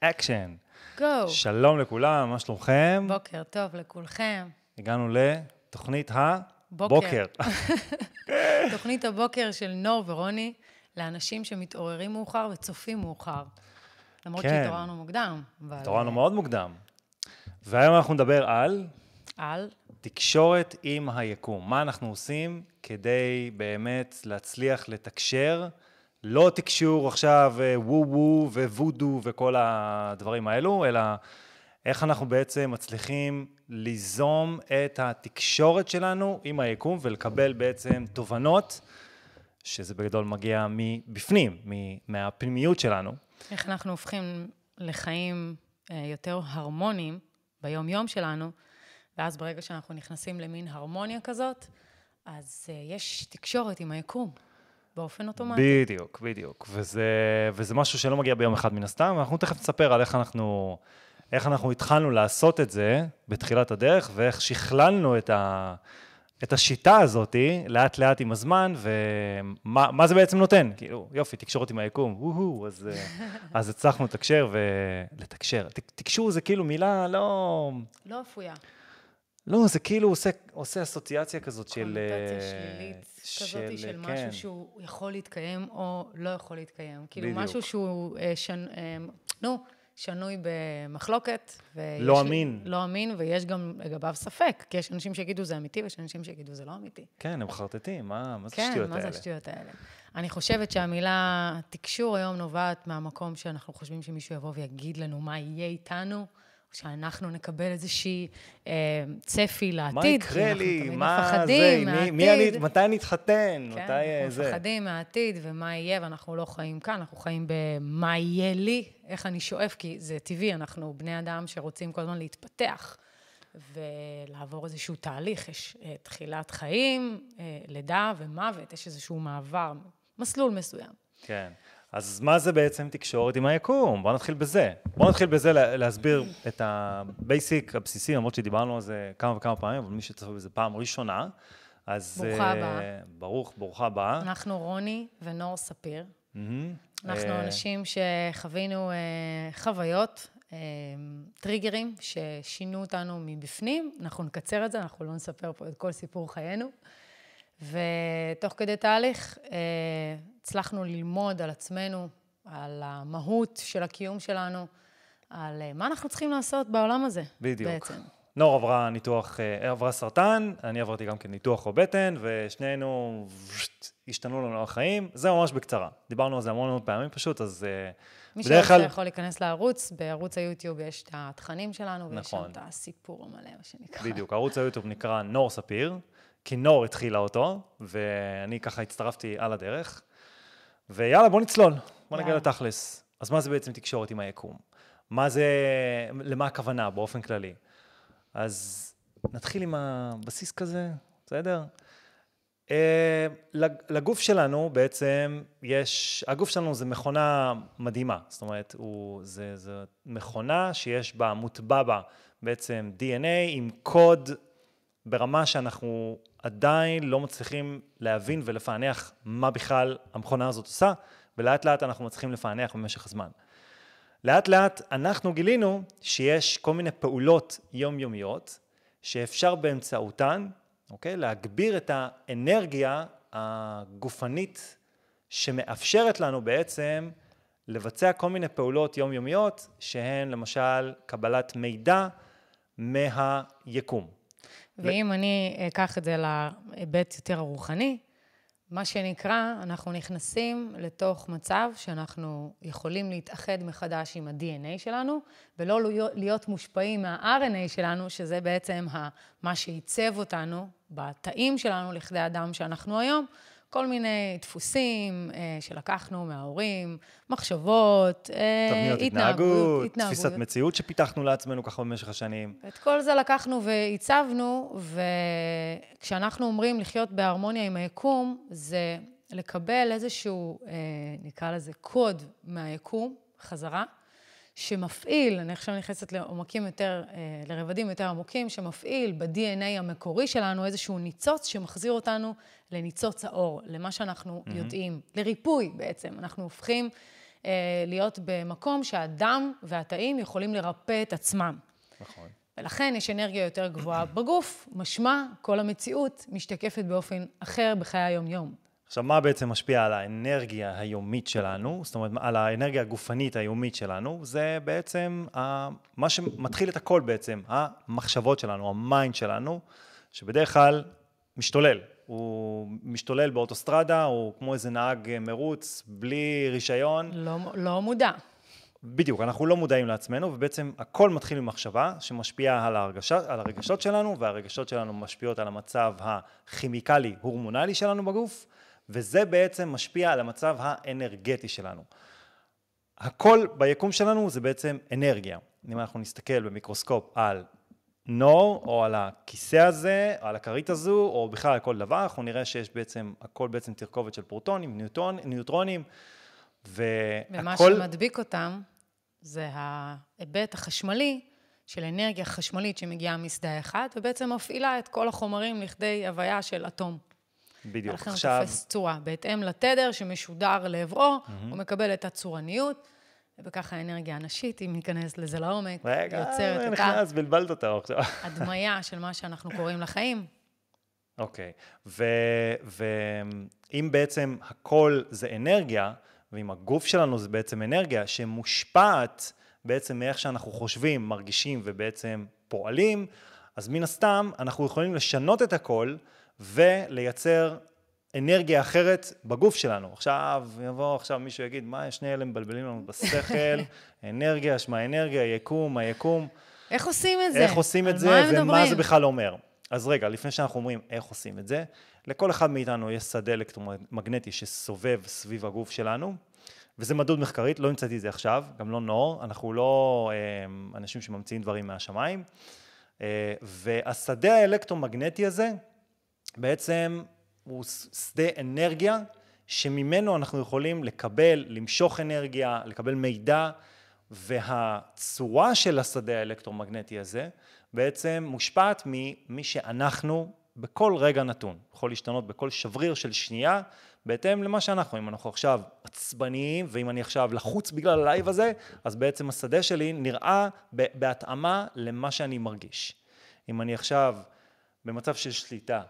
אקשן. go. שלום לכולם, מה שלומכם? בוקר טוב לכולכם. הגענו לתוכנית בוקר. הבוקר. תוכנית הבוקר של נור ורוני לאנשים שמתעוררים מאוחר וצופים מאוחר. למרות כן. שהתעוררנו מוקדם, אבל... התעוררנו מאוד מוקדם. והיום אנחנו נדבר על על? תקשורת עם היקום. מה אנחנו עושים כדי באמת להצליח לתקשר, לא תקשור עכשיו אה, וו-וו ווודו וכל הדברים האלו, אלא איך אנחנו בעצם מצליחים ליזום את התקשורת שלנו עם היקום ולקבל בעצם תובנות, שזה בגדול מגיע מבפנים, מהפנימיות שלנו. איך אנחנו הופכים לחיים אה, יותר הרמוניים ביום-יום שלנו, ואז ברגע שאנחנו נכנסים למין הרמוניה כזאת, אז אה, יש תקשורת עם היקום, באופן אוטומטי. בדיוק, בדיוק. וזה, וזה משהו שלא מגיע ביום אחד מן הסתם, ואנחנו תכף נספר על איך אנחנו, איך אנחנו התחלנו לעשות את זה בתחילת הדרך, ואיך שכללנו את, ה, את השיטה הזאת לאט לאט עם הזמן, ומה מה זה בעצם נותן. כאילו, יופי, תקשורת עם היקום, וואו, אז, אז הצלחנו לתקשר ולתקשר. ת- תקשור זה כאילו מילה לא... לא אפויה. לא, זה כאילו עושה, עושה אסוציאציה כזאת של... קונוטציה אה, שלילית כזאת של כן. משהו שהוא יכול להתקיים או לא יכול להתקיים. כאילו בדיוק. משהו שהוא, אה, שנ, אה, נו, שנוי במחלוקת. לא לי- אמין. לא אמין, ויש גם לגביו ספק, כי יש אנשים שיגידו זה אמיתי ויש אנשים שיגידו זה לא אמיתי. כן, הם חרטטים, מה, מה זה כן, השטויות מה האלה? זה השטויות האלה? אני חושבת שהמילה תקשור היום נובעת מהמקום שאנחנו חושבים שמישהו יבוא ויגיד לנו מה יהיה איתנו, שאנחנו נקבל איזושהי אה, צפי לעתיד. מה יקרה אנחנו לי? מה זה? מי, מי אני. מתי נתחתן? כן, מתי אה, אנחנו זה? מפחדים מהעתיד ומה יהיה, ואנחנו לא חיים כאן, אנחנו חיים במה יהיה לי, איך אני שואף, כי זה טבעי, אנחנו בני אדם שרוצים כל הזמן להתפתח ולעבור איזשהו תהליך. יש אה, תחילת חיים, אה, לידה ומוות, יש איזשהו מעבר, מסלול מסוים. כן. אז מה זה בעצם תקשורת עם היקום? בואו נתחיל בזה. בואו נתחיל בזה לה- להסביר את ה basic הבסיסי, למרות שדיברנו על זה כמה וכמה פעמים, אבל מי שצופה בזה פעם ראשונה, אז... ברוכה אה, הבאה. ברוך, ברוכה הבאה. אנחנו רוני ונור ספיר. אנחנו אה, אנשים שחווינו אה, חוויות, טריגרים ששינו אותנו מבפנים. אנחנו נקצר את זה, אנחנו לא נספר פה את כל סיפור חיינו. ותוך כדי תהליך אה, הצלחנו ללמוד על עצמנו, על המהות של הקיום שלנו, על אה, מה אנחנו צריכים לעשות בעולם הזה בדיוק. בעצם. נור עברה ניתוח, אה, עברה סרטן, אני עברתי גם כן ניתוח בבטן, ושנינו ושט, השתנו לנו החיים. זה ממש בקצרה. דיברנו על זה המון המון פעמים פשוט, אז מי בדרך כלל... יכול להיכנס לערוץ, בערוץ היוטיוב יש את התכנים שלנו, ויש נכון. שם את הסיפור המלא, מה שנקרא. בדיוק, ערוץ היוטיוב נקרא נור ספיר, כי נור התחילה אותו, ואני ככה הצטרפתי על הדרך. ויאללה, בוא נצלול, בוא נגיע. לתכלס. אז מה זה בעצם תקשורת עם היקום? מה זה, למה הכוונה באופן כללי? אז נתחיל עם הבסיס כזה, בסדר? אה, לג- לגוף שלנו בעצם יש, הגוף שלנו זה מכונה מדהימה, זאת אומרת, הוא, זה, זה מכונה שיש בה, מוטבע בה בעצם DNA עם קוד ברמה שאנחנו עדיין לא מצליחים להבין ולפענח מה בכלל המכונה הזאת עושה, ולאט לאט אנחנו מצליחים לפענח במשך הזמן. לאט לאט אנחנו גילינו שיש כל מיני פעולות יומיומיות שאפשר באמצעותן, אוקיי, להגביר את האנרגיה הגופנית שמאפשרת לנו בעצם לבצע כל מיני פעולות יומיומיות שהן למשל קבלת מידע מהיקום. ואם אני אקח את זה להיבט יותר הרוחני, מה שנקרא, אנחנו נכנסים לתוך מצב שאנחנו יכולים להתאחד מחדש עם ה-DNA שלנו, ולא להיות- מושפעים מה-RNA שלנו, שזה בעצם מה שעיצב אותנו בתאים שלנו לכדי אדם שאנחנו היום. כל מיני דפוסים אה, שלקחנו מההורים, מחשבות, אה, תבניות התנהגות, התנהגות, תפיסת מציאות שפיתחנו לעצמנו ככה במשך השנים. את כל זה לקחנו והצבנו, וכשאנחנו אומרים לחיות בהרמוניה עם היקום, זה לקבל איזשהו, אה, נקרא לזה קוד מהיקום, חזרה, שמפעיל, אני עכשיו נכנסת לעומקים יותר, אה, לרבדים יותר עמוקים, שמפעיל ב-DNA המקורי שלנו איזשהו ניצוץ שמחזיר אותנו לניצוץ האור, למה שאנחנו mm-hmm. יודעים, לריפוי בעצם. אנחנו הופכים אה, להיות במקום שהדם והתאים יכולים לרפא את עצמם. נכון. ולכן יש אנרגיה יותר גבוהה בגוף, משמע כל המציאות משתקפת באופן אחר בחיי היום-יום. עכשיו, מה בעצם משפיע על האנרגיה היומית שלנו, זאת אומרת, על האנרגיה הגופנית היומית שלנו, זה בעצם ה... מה שמתחיל את הכל בעצם, המחשבות שלנו, ה mind שלנו, שבדרך כלל משתולל. הוא משתולל באוטוסטרדה, הוא כמו איזה נהג מרוץ, בלי רישיון. לא, לא מודע. בדיוק, אנחנו לא מודעים לעצמנו, ובעצם הכל מתחיל ממחשבה שמשפיעה על, הרגשה, על הרגשות שלנו, והרגשות שלנו משפיעות על המצב הכימיקלי-הורמונלי שלנו בגוף, וזה בעצם משפיע על המצב האנרגטי שלנו. הכל ביקום שלנו זה בעצם אנרגיה. אם אנחנו נסתכל במיקרוסקופ על נור, או על הכיסא הזה, על הכרית הזו, או בכלל על כל דבר, אנחנו נראה שיש בעצם, הכל בעצם תרכובת של פרוטונים, ניוטרון, ניוטרונים, והכל... ומה שמדביק אותם זה ההיבט החשמלי של אנרגיה חשמלית שמגיעה משדה אחד, ובעצם מפעילה את כל החומרים לכדי הוויה של אטום. בדיוק. ולכן עכשיו... הוא תופס צורה. בהתאם לתדר שמשודר לעברו, mm-hmm. הוא מקבל את הצורניות, וככה האנרגיה הנשית, אם ניכנס לזה לעומק, רגע, יוצרת את ה... נכנס, בלבלת אותה עכשיו. הדמיה של מה שאנחנו קוראים לחיים. אוקיי, okay. ואם בעצם הכל זה אנרגיה, ואם הגוף שלנו זה בעצם אנרגיה שמושפעת בעצם מאיך שאנחנו חושבים, מרגישים ובעצם פועלים, אז מן הסתם אנחנו יכולים לשנות את הכל ולייצר אנרגיה אחרת בגוף שלנו. עכשיו, יבוא עכשיו מישהו יגיד, מה, שני אלה מבלבלים לנו בשכל, אנרגיה, שמע אנרגיה, יקום, היקום. איך עושים את זה? איך עושים את זה, ומה זה בכלל אומר. אז רגע, לפני שאנחנו אומרים איך עושים את זה, לכל אחד מאיתנו יש שדה אלקטרומגנטי שסובב סביב הגוף שלנו, וזה מדוד מחקרית, לא המצאתי את זה עכשיו, גם לא נור, אנחנו לא אה, אנשים שממציאים דברים מהשמיים. אה, והשדה האלקטרומגנטי הזה, בעצם הוא שדה אנרגיה שממנו אנחנו יכולים לקבל, למשוך אנרגיה, לקבל מידע, והצורה של השדה האלקטרומגנטי הזה בעצם מושפעת ממי שאנחנו בכל רגע נתון. יכול להשתנות בכל שבריר של שנייה, בהתאם למה שאנחנו. אם אנחנו עכשיו עצבניים, ואם אני עכשיו לחוץ בגלל ה live הזה, אז בעצם השדה שלי נראה בהתאמה למה שאני מרגיש. אם אני עכשיו במצב של שליטה,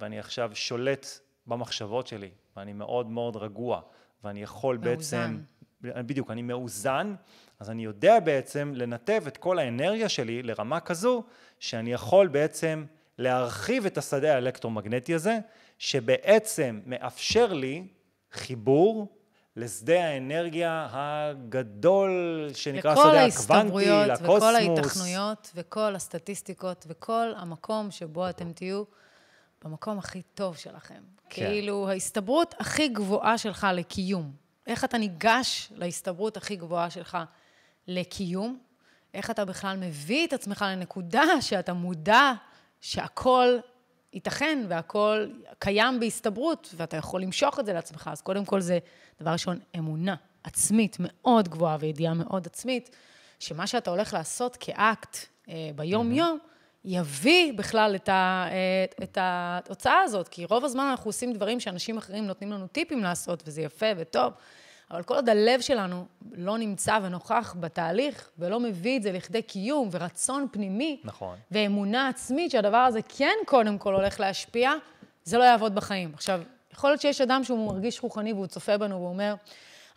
ואני עכשיו שולט במחשבות שלי, ואני מאוד מאוד רגוע, ואני יכול מאוזן. בעצם... בדיוק, אני מאוזן, אז אני יודע בעצם לנתב את כל האנרגיה שלי לרמה כזו, שאני יכול בעצם להרחיב את השדה האלקטרומגנטי הזה, שבעצם מאפשר לי חיבור לשדה האנרגיה הגדול שנקרא השדה הקוונטי, לקוסמוס. וכל ההיתכנויות וכל הסטטיסטיקות וכל המקום שבו אתם תהיו במקום הכי טוב שלכם. כן. כאילו, ההסתברות הכי גבוהה שלך לקיום. איך אתה ניגש להסתברות הכי גבוהה שלך לקיום? איך אתה בכלל מביא את עצמך לנקודה שאתה מודע שהכל ייתכן והכל קיים בהסתברות, ואתה יכול למשוך את זה לעצמך. אז קודם כל זה, דבר ראשון, אמונה עצמית מאוד גבוהה וידיעה מאוד עצמית, שמה שאתה הולך לעשות כאקט אה, ביום-יום, mm-hmm. יביא בכלל את, ה, את, את התוצאה הזאת, כי רוב הזמן אנחנו עושים דברים שאנשים אחרים נותנים לנו טיפים לעשות, וזה יפה וטוב, אבל כל עוד הלב שלנו לא נמצא ונוכח בתהליך, ולא מביא את זה לכדי קיום ורצון פנימי, נכון. ואמונה עצמית שהדבר הזה כן קודם כל הולך להשפיע, זה לא יעבוד בחיים. עכשיו, יכול להיות שיש אדם שהוא מרגיש רוחני והוא צופה בנו והוא אומר,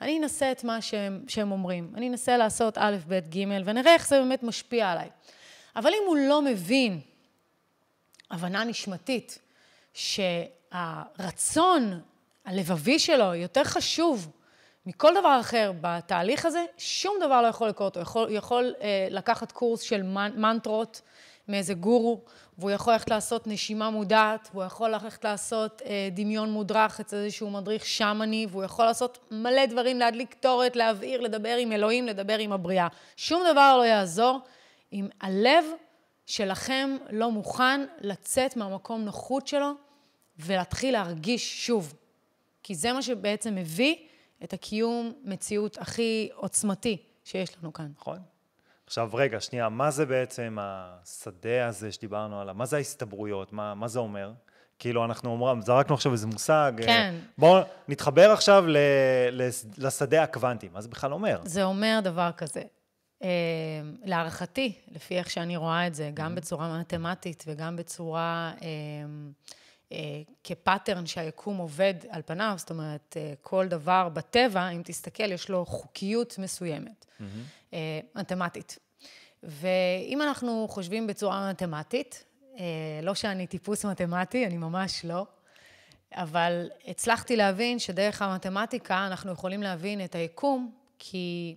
אני אנסה את מה שהם, שהם אומרים, אני אנסה לעשות א', ב', ג', ונראה איך זה באמת משפיע עליי. אבל אם הוא לא מבין הבנה נשמתית שהרצון הלבבי שלו יותר חשוב מכל דבר אחר בתהליך הזה, שום דבר לא יכול לקרות. הוא יכול, יכול אה, לקחת קורס של מנטרות מאיזה גורו, והוא יכול ללכת לעשות נשימה מודעת, והוא יכול ללכת לעשות אה, דמיון מודרך אצל איזשהו מדריך שמאני, והוא יכול לעשות מלא דברים, להדליק קטורת, להבעיר, לדבר עם אלוהים, לדבר עם הבריאה. שום דבר לא יעזור אם הלב שלכם לא מוכן לצאת מהמקום נוחות שלו ולהתחיל להרגיש שוב. כי זה מה שבעצם מביא את הקיום מציאות הכי עוצמתי שיש לנו כאן. נכון. עכשיו, רגע, שנייה, מה זה בעצם השדה הזה שדיברנו עליו? מה זה ההסתברויות? מה, מה זה אומר? כאילו, אנחנו אומרים, זרקנו עכשיו איזה מושג. אה, כן. בואו נתחבר עכשיו ל, לשדה הקוונטי. מה זה בכלל אומר? זה אומר דבר כזה. אה, להערכתי, לפי איך שאני רואה את זה, גם בצורה מתמטית וגם בצורה אה, אה, כפאטרן שהיקום עובד על פניו, זאת אומרת, כל דבר בטבע, אם תסתכל, יש לו חוקיות מסוימת, מתמטית. ואם אנחנו חושבים בצורה מתמטית, לא שאני טיפוס מתמטי, אני ממש לא, אבל הצלחתי להבין שדרך המתמטיקה אנחנו יכולים להבין את היקום, כי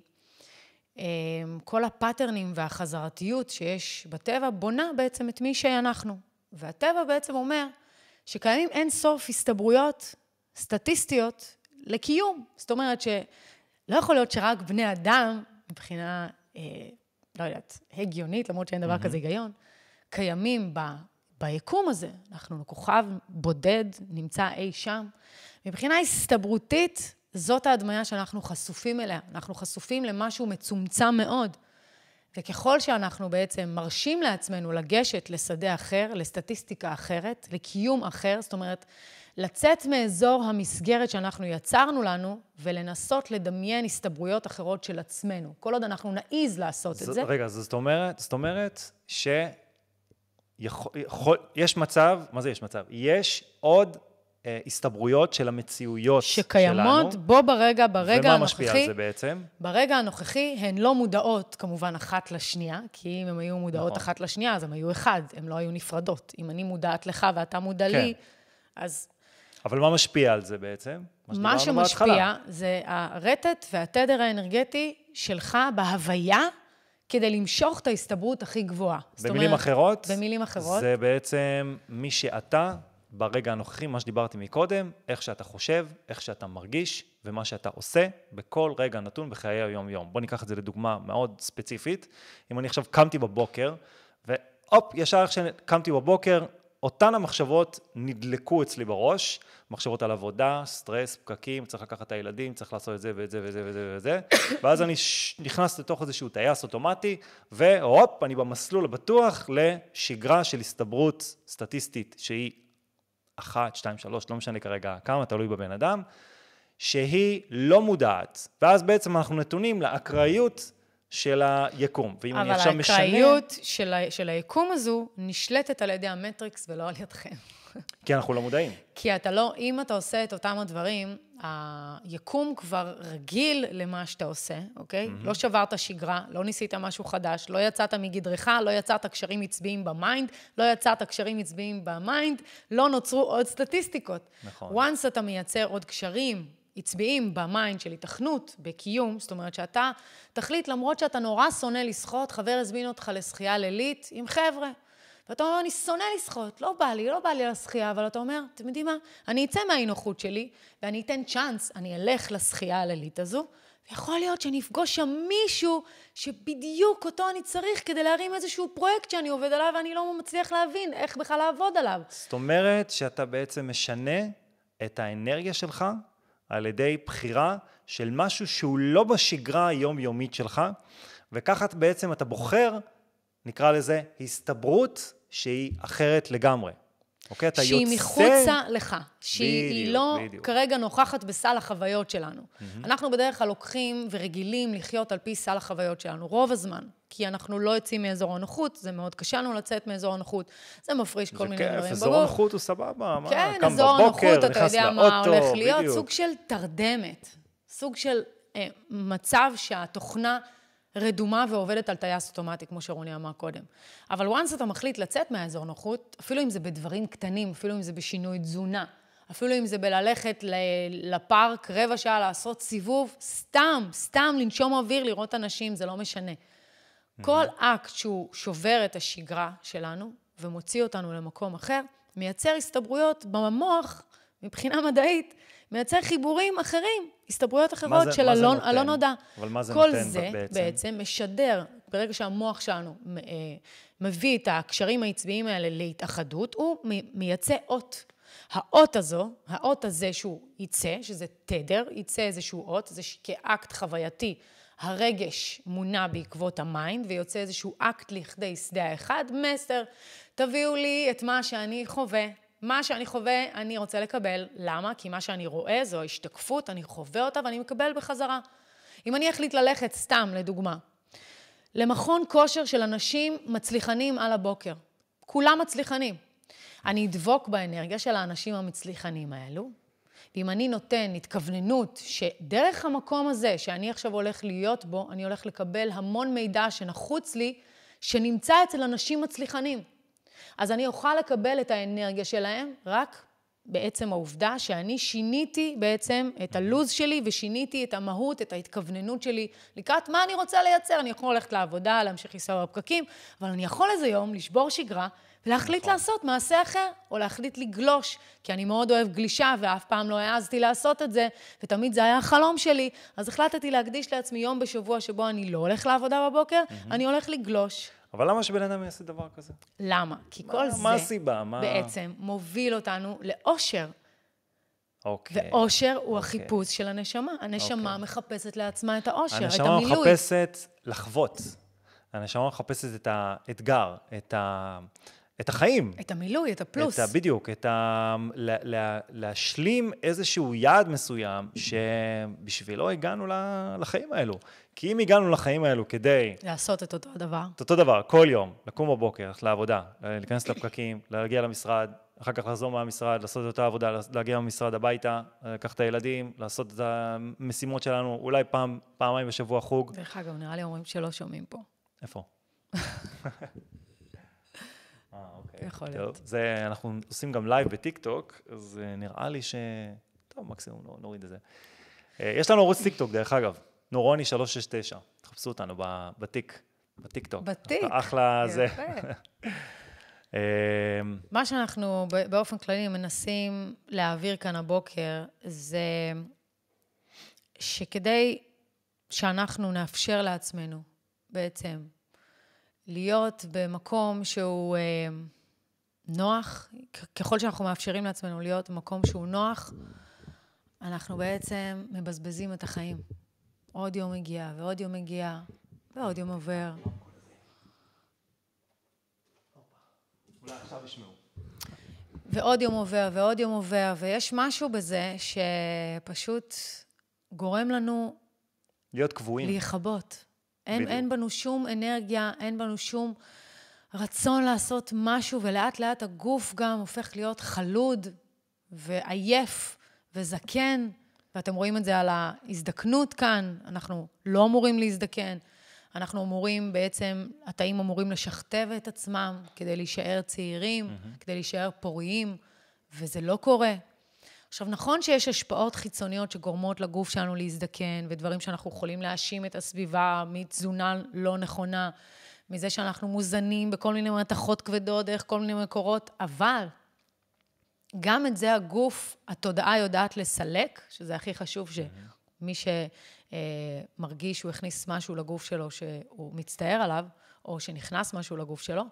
כל הפאטרנים והחזרתיות שיש בטבע בונה בעצם את מי שאנחנו. והטבע בעצם אומר שקיימים אין סוף הסתברויות סטטיסטיות לקיום. זאת אומרת שלא יכול להיות שרק בני אדם, מבחינה, אה, לא יודעת, הגיונית, למרות שאין דבר כזה היגיון, קיימים ב, ביקום הזה. אנחנו כוכב בודד, נמצא אי שם. מבחינה הסתברותית, זאת ההדמיה שאנחנו חשופים אליה. אנחנו חשופים למשהו מצומצם מאוד. וככל שאנחנו בעצם מרשים לעצמנו לגשת לשדה אחר, לסטטיסטיקה אחרת, לקיום אחר, זאת אומרת, לצאת מאזור המסגרת שאנחנו יצרנו לנו, ולנסות לדמיין הסתברויות אחרות של עצמנו. כל עוד אנחנו נעיז לעשות את ז- זה. רגע, זאת אומרת, זאת אומרת ש... יכול, יכול, יש מצב, מה זה יש מצב? יש עוד הסתברויות של המציאויות שקיימות שלנו. בו ברגע, ברגע ומה משפיע על הנוכחי. זה בעצם? ברגע הנוכחי הן לא מודעות כמובן אחת לשנייה, כי אם הן היו מודעות נכון. אחת לשנייה, אז הן היו אחד, הן לא היו נפרדות. אם אני מודעת לך ואתה מודע כן. לי, אז אבל מה משפיע על זה בעצם? מה שמשפיע בהתחלה. זה הרטט והתדר האנרגטי שלך בהוויה, כדי למשוך את ההסתברות הכי גבוהה. במילים אומרת, אחרות, במילים אחרות. זה בעצם מי שאתה ברגע הנוכחי, מה שדיברתי מקודם, איך שאתה חושב, איך שאתה מרגיש, ומה שאתה עושה בכל רגע נתון בחיי היום-יום. בוא ניקח את זה לדוגמה מאוד ספציפית. אם אני עכשיו קמתי בבוקר, והופ, ישר איך שקמתי בבוקר, אותן המחשבות נדלקו אצלי בראש, מחשבות על עבודה, סטרס, פקקים, צריך לקחת את הילדים, צריך לעשות את זה ואת זה וזה וזה וזה, ואז אני. נכנס לתוך איזשהו טייס אוטומטי, והופ, אני במסלול הבטוח לשגרה של הסתברות סטטיסטית, שהיא אחת, שתיים, שלוש, לא משנה כרגע כמה, תלוי בבן אדם, שהיא לא מודעת, ואז בעצם אנחנו נתונים לאקראיות של היקום. ואם אני עכשיו אבל משנה... האקראיות של, ה- של היקום הזו נשלטת על ידי המטריקס ולא על ידכם. כי אנחנו לא מודעים. כי אתה לא, אם אתה עושה את אותם הדברים, היקום כבר רגיל למה שאתה עושה, אוקיי? Mm-hmm. לא שברת שגרה, לא ניסית משהו חדש, לא יצאת מגדרך, לא יצרת קשרים עצביים ב mind, לא יצרת קשרים עצביים ב mind, לא נוצרו עוד סטטיסטיקות. נכון. once אתה מייצר עוד קשרים עצביים ב mind של התכנות, בקיום, זאת אומרת שאתה תחליט, למרות שאתה נורא שונא לשחות, חבר הזמין אותך לשחייה לילית עם חבר'ה. ואתה אומר, אני שונא לשחות, לא בא לי, לא בא לי לשחייה, אבל אתה אומר, אתם יודעים מה, אני אצא מהאי-נוחות שלי, ואני אתן צ'אנס, אני אלך לשחייה הלילית הזו, ויכול להיות שאני אפגוש שם מישהו שבדיוק אותו אני צריך כדי להרים איזשהו פרויקט שאני עובד עליו, ואני לא מצליח להבין איך בכלל לעבוד עליו. זאת אומרת שאתה בעצם משנה את האנרגיה שלך על ידי בחירה של משהו שהוא לא בשגרה היומיומית שלך, וככה בעצם אתה בוחר, נקרא לזה, הסתברות שהיא אחרת לגמרי. אוקיי? אתה שהיא יוצא... מחוצה לך, שהיא בדיוק, לא בדיוק. כרגע נוכחת בסל החוויות שלנו. Mm-hmm. אנחנו בדרך כלל לוקחים ורגילים לחיות על פי סל החוויות שלנו, רוב הזמן, כי אנחנו לא יוצאים מאזור הנוחות, זה מאוד קשה לנו לצאת מאזור הנוחות, זה מפריש כל זה מיני כיף, דברים אזור. הנוחות הוא סבבה, מה, כן, קם אזור הנוחות, אתה יודע מה לאוטו, הולך להיות, בדיוק. סוג של תרדמת, סוג של אה, מצב שהתוכנה רדומה ועובדת על טייס אוטומטי, כמו שרוני אמר קודם. אבל once אתה מחליט לצאת מהאזור נוחות, אפילו אם זה בדברים קטנים, אפילו אם זה בשינוי תזונה, אפילו אם זה בללכת לפארק רבע שעה לעשות סיבוב, סתם, סתם לנשום אוויר, לראות אנשים, זה לא משנה. כל אקט שהוא שובר את השגרה שלנו ומוציא אותנו למקום אחר, מייצר הסתברויות במוח, מבחינה מדעית, מייצר חיבורים אחרים, הסתברויות אחרות זה- של הלא, נודע. אבל מה זה כל נותן זה בעצם? בעצם משדר, ברגע שהמוח שלנו אה, מביא את הקשרים העצביים האלה להתאחדות, הוא מייצא אות. האות הזו, האות הזה שהוא יצא, שזה תדר, יצא איזשהו אות, זה כאקט חווייתי. הרגש מונע בעקבות ה mind, ויוצא איזשהו אקט לכדי שדה האחד, מסר, תביאו לי את מה שאני חווה, מה שאני חווה, אני רוצה לקבל. למה? כי מה שאני רואה זו ההשתקפות, אני חווה אותה ואני מקבל בחזרה. אם אני אחליט ללכת, סתם, לדוגמה, למכון כושר של אנשים מצליחנים על הבוקר, כולם מצליחנים. אני אדבוק באנרגיה של האנשים המצליחנים האלו, ואם אני נותן התכווננות שדרך המקום הזה, שאני עכשיו הולך להיות בו, אני הולך לקבל המון מידע שנחוץ לי, שנמצא אצל אנשים מצליחנים. אז אני אוכל לקבל את האנרגיה שלהם רק בעצם העובדה שאני שיניתי בעצם את הלו"ז שלי ושיניתי את המהות, את ההתכווננות שלי לקראת מה אני רוצה לייצר. אני יכול ללכת לעבודה, להמשיך לנסוע בפקקים, אבל אני יכול איזה יום לשבור שגרה ולהחליט נכון. לעשות מעשה אחר, או להחליט לגלוש, כי אני מאוד אוהב גלישה ואף פעם לא העזתי לעשות את זה, ותמיד זה היה החלום שלי. אז החלטתי להקדיש לעצמי יום בשבוע שבו אני לא הולך לעבודה בבוקר, mm-hmm. אני הולך לגלוש. אבל למה שבן אדם יעשה דבר כזה? למה? כי מה, כל מה זה מה הסיבה? מה... בעצם מוביל אותנו לאושר. אוקיי. ואושר הוא אוקיי. החיפוש של הנשמה. הנשמה אוקיי. מחפשת לעצמה את האושר, את הנשמה המילוי. מחפשת לחוות. הנשמה מחפשת את האתגר, את, ה... את החיים. את המילוי, את הפלוס. את ה... בדיוק, את ה... לה... לה... להשלים איזשהו יעד מסוים שבשבילו הגענו לחיים האלו. כי אם הגענו לחיים האלו כדי... לעשות את אותו הדבר. את אותו דבר, כל יום, לקום בבוקר, ללכת לעבודה, להיכנס לפקקים, להגיע למשרד, אחר כך לחזור מהמשרד, לעשות את אותה עבודה, להגיע מהמשרד הביתה, לקחת את הילדים, לעשות את המשימות שלנו, אולי פעם, פעמיים בשבוע חוג. דרך אגב, נראה לי אומרים שלא שומעים פה. איפה? יכול להיות. זה, אנחנו עושים גם live ב TikTok, אז אה, נראה לי ש... טוב, מקסימום נוריד את זה. אה, יש לנו ערוץ טיק טוק, דרך אגב. נורוני 369, תחפשו אותנו בטיק, בטיק טוק. בטיק. אחלה זה. אמ, מה שאנחנו באופן כללי מנסים להעביר כאן הבוקר, זה שכדי שאנחנו נאפשר לעצמנו בעצם להיות במקום שהוא אה, נוח, ככל שאנחנו מאפשרים לעצמנו להיות במקום שהוא נוח, אנחנו בעצם מבזבזים את החיים. עוד יום מגיע, ועוד יום מגיע, ועוד יום עובר. ועוד יום עובר, ועוד יום עובר, ויש משהו בזה שפשוט גורם לנו... להיות קבועים. להיכבות. אין, אין בנו שום אנרגיה, אין בנו שום רצון לעשות משהו, ולאט לאט הגוף גם הופך להיות חלוד ועייף וזקן. ואתם רואים את זה על ההזדקנות כאן, אנחנו לא אמורים להזדקן, אנחנו אמורים בעצם, התאים אמורים לשכתב את עצמם כדי להישאר צעירים, mm-hmm. כדי להישאר פוריים, וזה לא קורה. עכשיו, נכון שיש השפעות חיצוניות שגורמות לגוף שלנו להזדקן, ודברים שאנחנו יכולים להאשים את הסביבה מתזונה לא נכונה, מזה שאנחנו מוזנים בכל מיני מתכות כבדות, דרך כל מיני מקורות, אבל גם את זה הגוף, התודעה יודעת לסלק, שזה הכי חשוב, שמי שמרגיש שהוא הכניס משהו לגוף שלו שהוא מצטער עליו, או שנכנס משהו לגוף שלו,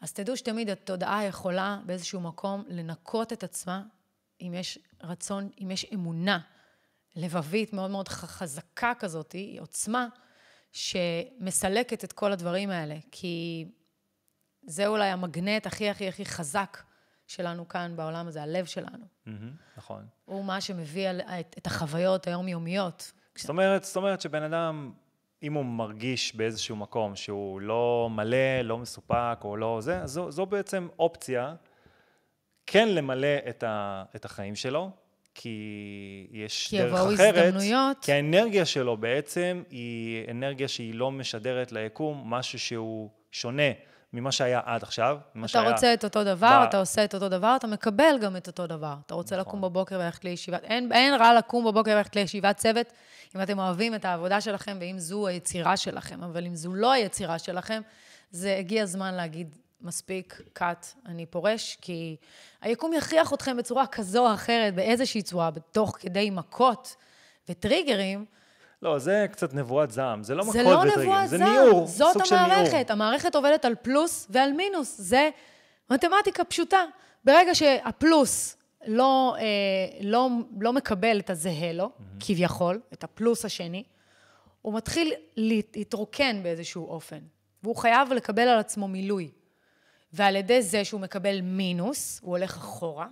אז תדעו שתמיד התודעה יכולה באיזשהו מקום לנקות את עצמה, אם יש רצון, אם יש אמונה לבבית מאוד מאוד חזקה כזאת, עוצמה, שמסלקת את כל הדברים האלה. כי זה אולי המגנט הכי הכי הכי חזק שלנו כאן בעולם הזה, הלב שלנו. נכון. הוא מה שמביא את החוויות היומיומיות. זאת אומרת, זאת אומרת שבן אדם, אם הוא מרגיש באיזשהו מקום שהוא לא מלא, לא מסופק או לא זה, זו, זו בעצם אופציה כן למלא את, ה, את החיים שלו, כי יש כי דרך אחרת. כי יבואו הזדמנויות. כי האנרגיה שלו בעצם היא אנרגיה שהיא לא משדרת ליקום משהו שהוא שונה. ממה שהיה עד עכשיו, ממה שהיה... אתה רוצה את אותו דבר, ב... אתה עושה את אותו דבר, אתה מקבל גם את אותו דבר. אתה רוצה נכון. לקום בבוקר וללכת לישיבת... אין, אין רע לקום בבוקר וללכת לישיבת צוות, אם אתם אוהבים את העבודה שלכם ואם זו היצירה שלכם. אבל אם זו לא היצירה שלכם, זה הגיע הזמן להגיד, מספיק, cut, אני פורש, כי היקום יכריח אתכם בצורה כזו או אחרת, באיזושהי צורה, בתוך כדי מכות וטריגרים, לא, זה קצת נבואת זעם, זה לא מכות וטריגר, זה נבואת זה ניעור, זאת סוג של ניעור. המערכת. המערכת עובדת על פלוס ועל מינוס, זה מתמטיקה פשוטה. ברגע שהפלוס לא, אה, לא, לא מקבל את הזהה לו, mm-hmm. כביכול, את הפלוס השני, הוא מתחיל להתרוקן באיזשהו אופן, והוא חייב לקבל על עצמו מילוי. ועל ידי זה שהוא מקבל מינוס, הוא הולך אחורה,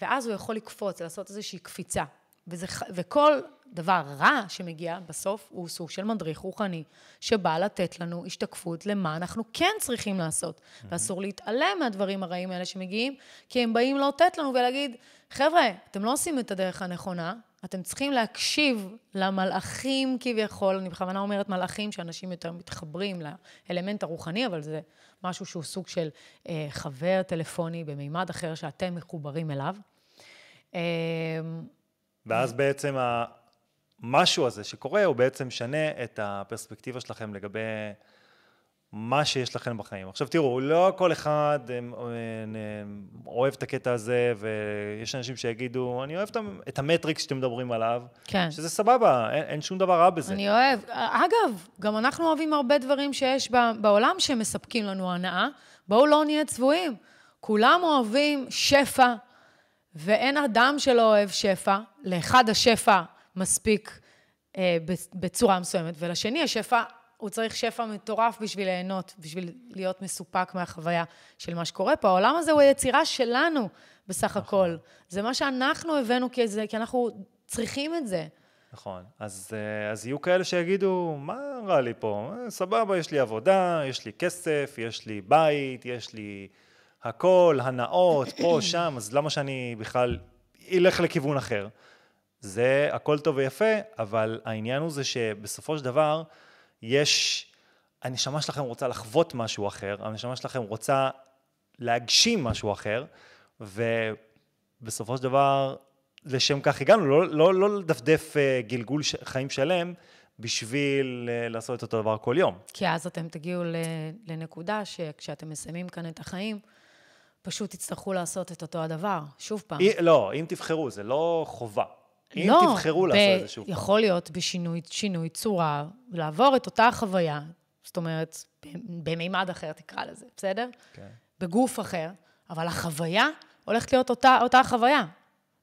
ואז הוא יכול לקפוץ, לעשות איזושהי קפיצה. וזה, וכל דבר רע שמגיע בסוף הוא סוג של מדריך רוחני, שבא לתת לנו השתקפות למה אנחנו כן צריכים לעשות. Mm-hmm. ואסור להתעלם מהדברים הרעים האלה שמגיעים, כי הם באים לאותת לנו ולהגיד, חבר'ה, אתם לא עושים את הדרך הנכונה, אתם צריכים להקשיב למלאכים כביכול, אני בכוונה אומרת מלאכים, שאנשים יותר מתחברים לאלמנט הרוחני, אבל זה משהו שהוא סוג של אה, חבר טלפוני במימד אחר שאתם מחוברים אליו. אה, ואז בעצם המשהו הזה שקורה, הוא בעצם משנה את הפרספקטיבה שלכם לגבי מה שיש לכם בחיים. עכשיו תראו, לא כל אחד אוהב את הקטע הזה, ויש אנשים שיגידו, אני אוהב את המטריקס שאתם מדברים עליו, כן. שזה סבבה, אין, אין שום דבר רע בזה. אני אוהב. אגב, גם אנחנו אוהבים הרבה דברים שיש בעולם שמספקים לנו הנאה. בואו לא נהיה צבועים. כולם אוהבים שפע, ואין אדם שלא אוהב שפע. לאחד השפע מספיק אה, בצורה מסוימת, ולשני השפע הוא צריך שפע מטורף בשביל ליהנות, בשביל להיות מסופק מהחוויה של מה שקורה פה. העולם הזה הוא היצירה שלנו בסך נכון. הכל. זה מה שאנחנו הבאנו כזה, כי אנחנו צריכים את זה. נכון. אז, אה, אז יהיו כאלה שיגידו, מה רע לי פה? אה, סבבה, יש לי עבודה, יש לי כסף, יש לי בית, יש לי הכל, הנאות, פה, שם, אז למה שאני בכלל אלך לכיוון אחר? זה הכל טוב ויפה, אבל העניין הוא זה שבסופו של דבר, יש, הנשמה שלכם רוצה לחוות משהו אחר, הנשמה שלכם רוצה להגשים משהו אחר, ובסופו של דבר, לשם כך הגענו, לא, לא, לא לדפדף אה, גלגול חיים שלם בשביל אה, לעשות את אותו דבר כל יום. כי אז אתם תגיעו לנקודה שכשאתם מסיימים כאן את החיים, פשוט תצטרכו לעשות את אותו הדבר, שוב פעם. אי, לא, אם תבחרו, זה לא חובה. אם לא, תבחרו לעשות את זה שוב פעם. יכול להיות בשינוי שינוי צורה, לעבור את אותה חוויה, זאת אומרת, במימד אחר תקרא לזה, בסדר? כן. בגוף אחר, אבל החוויה הולכת להיות אותה, אותה חוויה,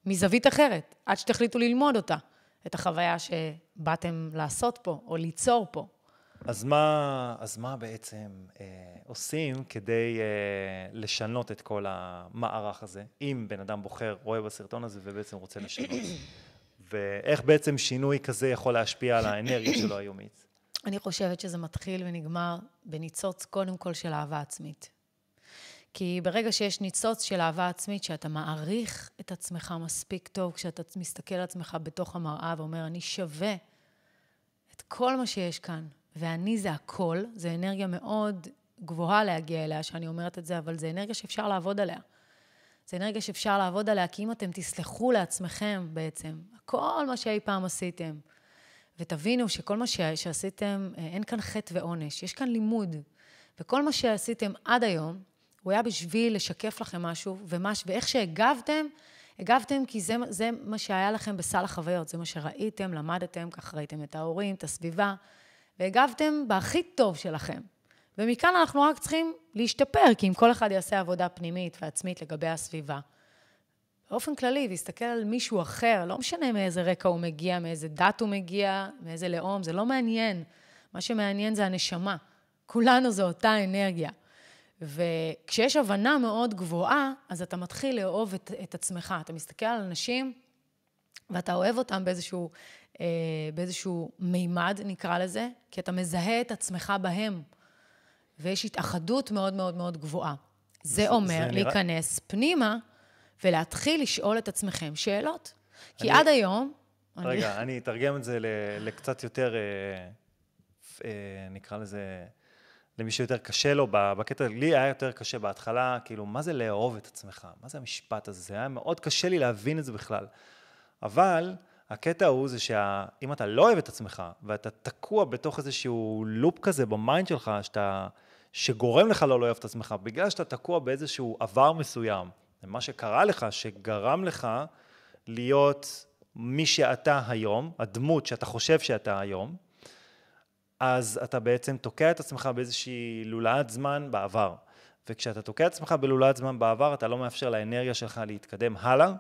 מזווית אחרת, עד שתחליטו ללמוד אותה, את החוויה שבאתם לעשות פה, או ליצור פה. אז מה, אז מה בעצם אה, עושים כדי אה, לשנות את כל המערך הזה, אם בן אדם בוחר, רואה בסרטון הזה ובעצם רוצה לשנות? ואיך בעצם שינוי כזה יכול להשפיע על האנרגיה שלו היומית? אני חושבת שזה מתחיל ונגמר בניצוץ קודם כל של אהבה עצמית. כי ברגע שיש ניצוץ של אהבה עצמית, שאתה מעריך את עצמך מספיק טוב, כשאתה מסתכל על עצמך בתוך המראה ואומר, אני שווה את כל מה שיש כאן, ואני זה הכל, זו אנרגיה מאוד גבוהה להגיע אליה, שאני אומרת את זה, אבל זו אנרגיה שאפשר לעבוד עליה. זו אנרגיה שאפשר לעבוד עליה, כי אם אתם תסלחו לעצמכם בעצם, כל מה שאי פעם עשיתם, ותבינו שכל מה שעשיתם, אה, אין כאן חטא ועונש, יש כאן לימוד. וכל מה שעשיתם עד היום, הוא היה בשביל לשקף לכם משהו, ומש, ואיך שהגבתם, הגבתם כי זה, זה מה שהיה לכם בסל החוויות, זה מה שראיתם, למדתם, כך ראיתם את ההורים, את הסביבה, והגבתם בהכי טוב שלכם. ומכאן אנחנו רק צריכים להשתפר, כי אם כל אחד יעשה עבודה פנימית ועצמית לגבי הסביבה, באופן כללי, ויסתכל על מישהו אחר, לא משנה מאיזה רקע הוא מגיע, מאיזה דת הוא מגיע, מאיזה לאום, זה לא מעניין. מה שמעניין זה הנשמה. כולנו זו אותה אנרגיה. וכשיש הבנה מאוד גבוהה, אז אתה מתחיל לאהוב את, את עצמך. אתה מסתכל על אנשים, ואתה אוהב אותם באיזשהו, אה, באיזשהו מימד, נקרא לזה, כי אתה מזהה את עצמך בהם. ויש התאחדות מאוד מאוד מאוד גבוהה. זה, זה אומר זה להיכנס נראה... פנימה ולהתחיל לשאול את עצמכם שאלות. כי אני... עד היום... רגע, אני... אני אתרגם את זה לקצת יותר, אה, אה, נקרא לזה, למי שיותר קשה לו בקטע, לי היה יותר קשה בהתחלה, כאילו, מה זה לאהוב את עצמך? מה זה המשפט הזה? זה היה מאוד קשה לי להבין את זה בכלל. אבל הקטע הוא זה שאם אתה לא אוהב את עצמך, ואתה תקוע בתוך איזשהו loop כזה ב mind שלך, שאתה, שגורם לך לא לאהוב את עצמך, בגלל שאתה תקוע באיזשהו עבר מסוים, מה שקרה לך, שגרם לך להיות מי שאתה היום, הדמות שאתה חושב שאתה היום, אז אתה בעצם תוקע את עצמך באיזושהי לולאת זמן בעבר. וכשאתה תוקע את עצמך בלולאת זמן בעבר, אתה לא מאפשר לאנרגיה שלך להתקדם הלאה,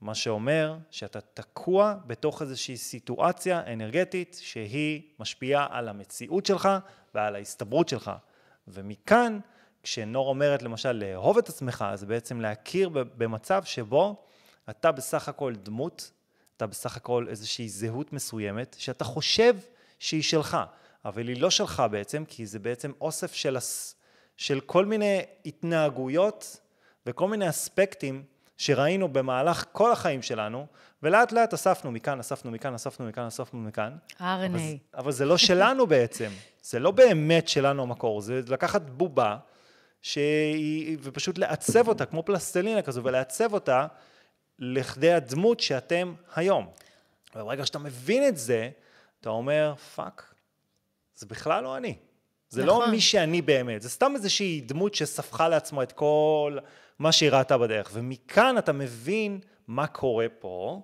מה שאומר שאתה תקוע בתוך איזושהי סיטואציה אנרגטית שהיא משפיעה על המציאות שלך ועל ההסתברות שלך. ומכאן כשנור אומרת למשל לאהוב את עצמך, זה בעצם להכיר במצב שבו אתה בסך הכל דמות, אתה בסך הכל איזושהי זהות מסוימת, שאתה חושב שהיא שלך, אבל היא לא שלך בעצם, כי זה בעצם אוסף של, של כל מיני התנהגויות וכל מיני אספקטים שראינו במהלך כל החיים שלנו, ולאט לאט אספנו מכאן, אספנו מכאן, אספנו מכאן, אספנו מכאן. RNA. אבל, אבל זה לא שלנו בעצם, זה לא באמת שלנו המקור, זה לקחת בובה, שהיא, ופשוט לעצב אותה, כמו פלסטלינה כזו, ולעצב אותה לכדי הדמות שאתם היום. וברגע שאתה מבין את זה, אתה אומר, fuck, זה בכלל לא אני. זה לא נכון. לא מי שאני באמת, זה סתם איזושהי דמות שספחה לעצמו את כל מה שהיא ראתה בדרך. ומכאן אתה מבין מה קורה פה,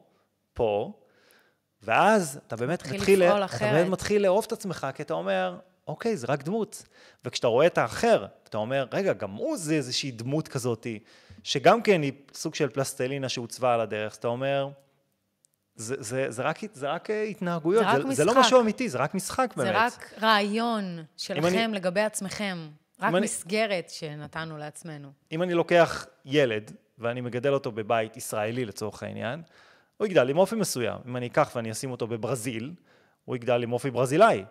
פה, ואז אתה באמת מתחיל, אתה באמת מתחיל לאהוב את עצמך, כי אתה אומר, אוקיי, זה רק דמות. וכשאתה רואה את האחר, אתה אומר, רגע, גם הוא זה איזושהי דמות כזאתי, שגם כן היא סוג של פלסטלינה שהוצבה על הדרך, אז אתה אומר, זה, זה, זה, רק, זה רק התנהגויות, זה, רק זה, זה לא משהו אמיתי, זה רק משחק באמת. זה רק רעיון שלכם אני, לגבי עצמכם, רק מסגרת אני, שנתנו לעצמנו. אם אני לוקח ילד, ואני מגדל אותו בבית ישראלי לצורך העניין, הוא יגדל עם אופי מסוים. אם אני אקח ואני אשים אותו בברזיל, הוא יגדל עם אופי ברזילאי.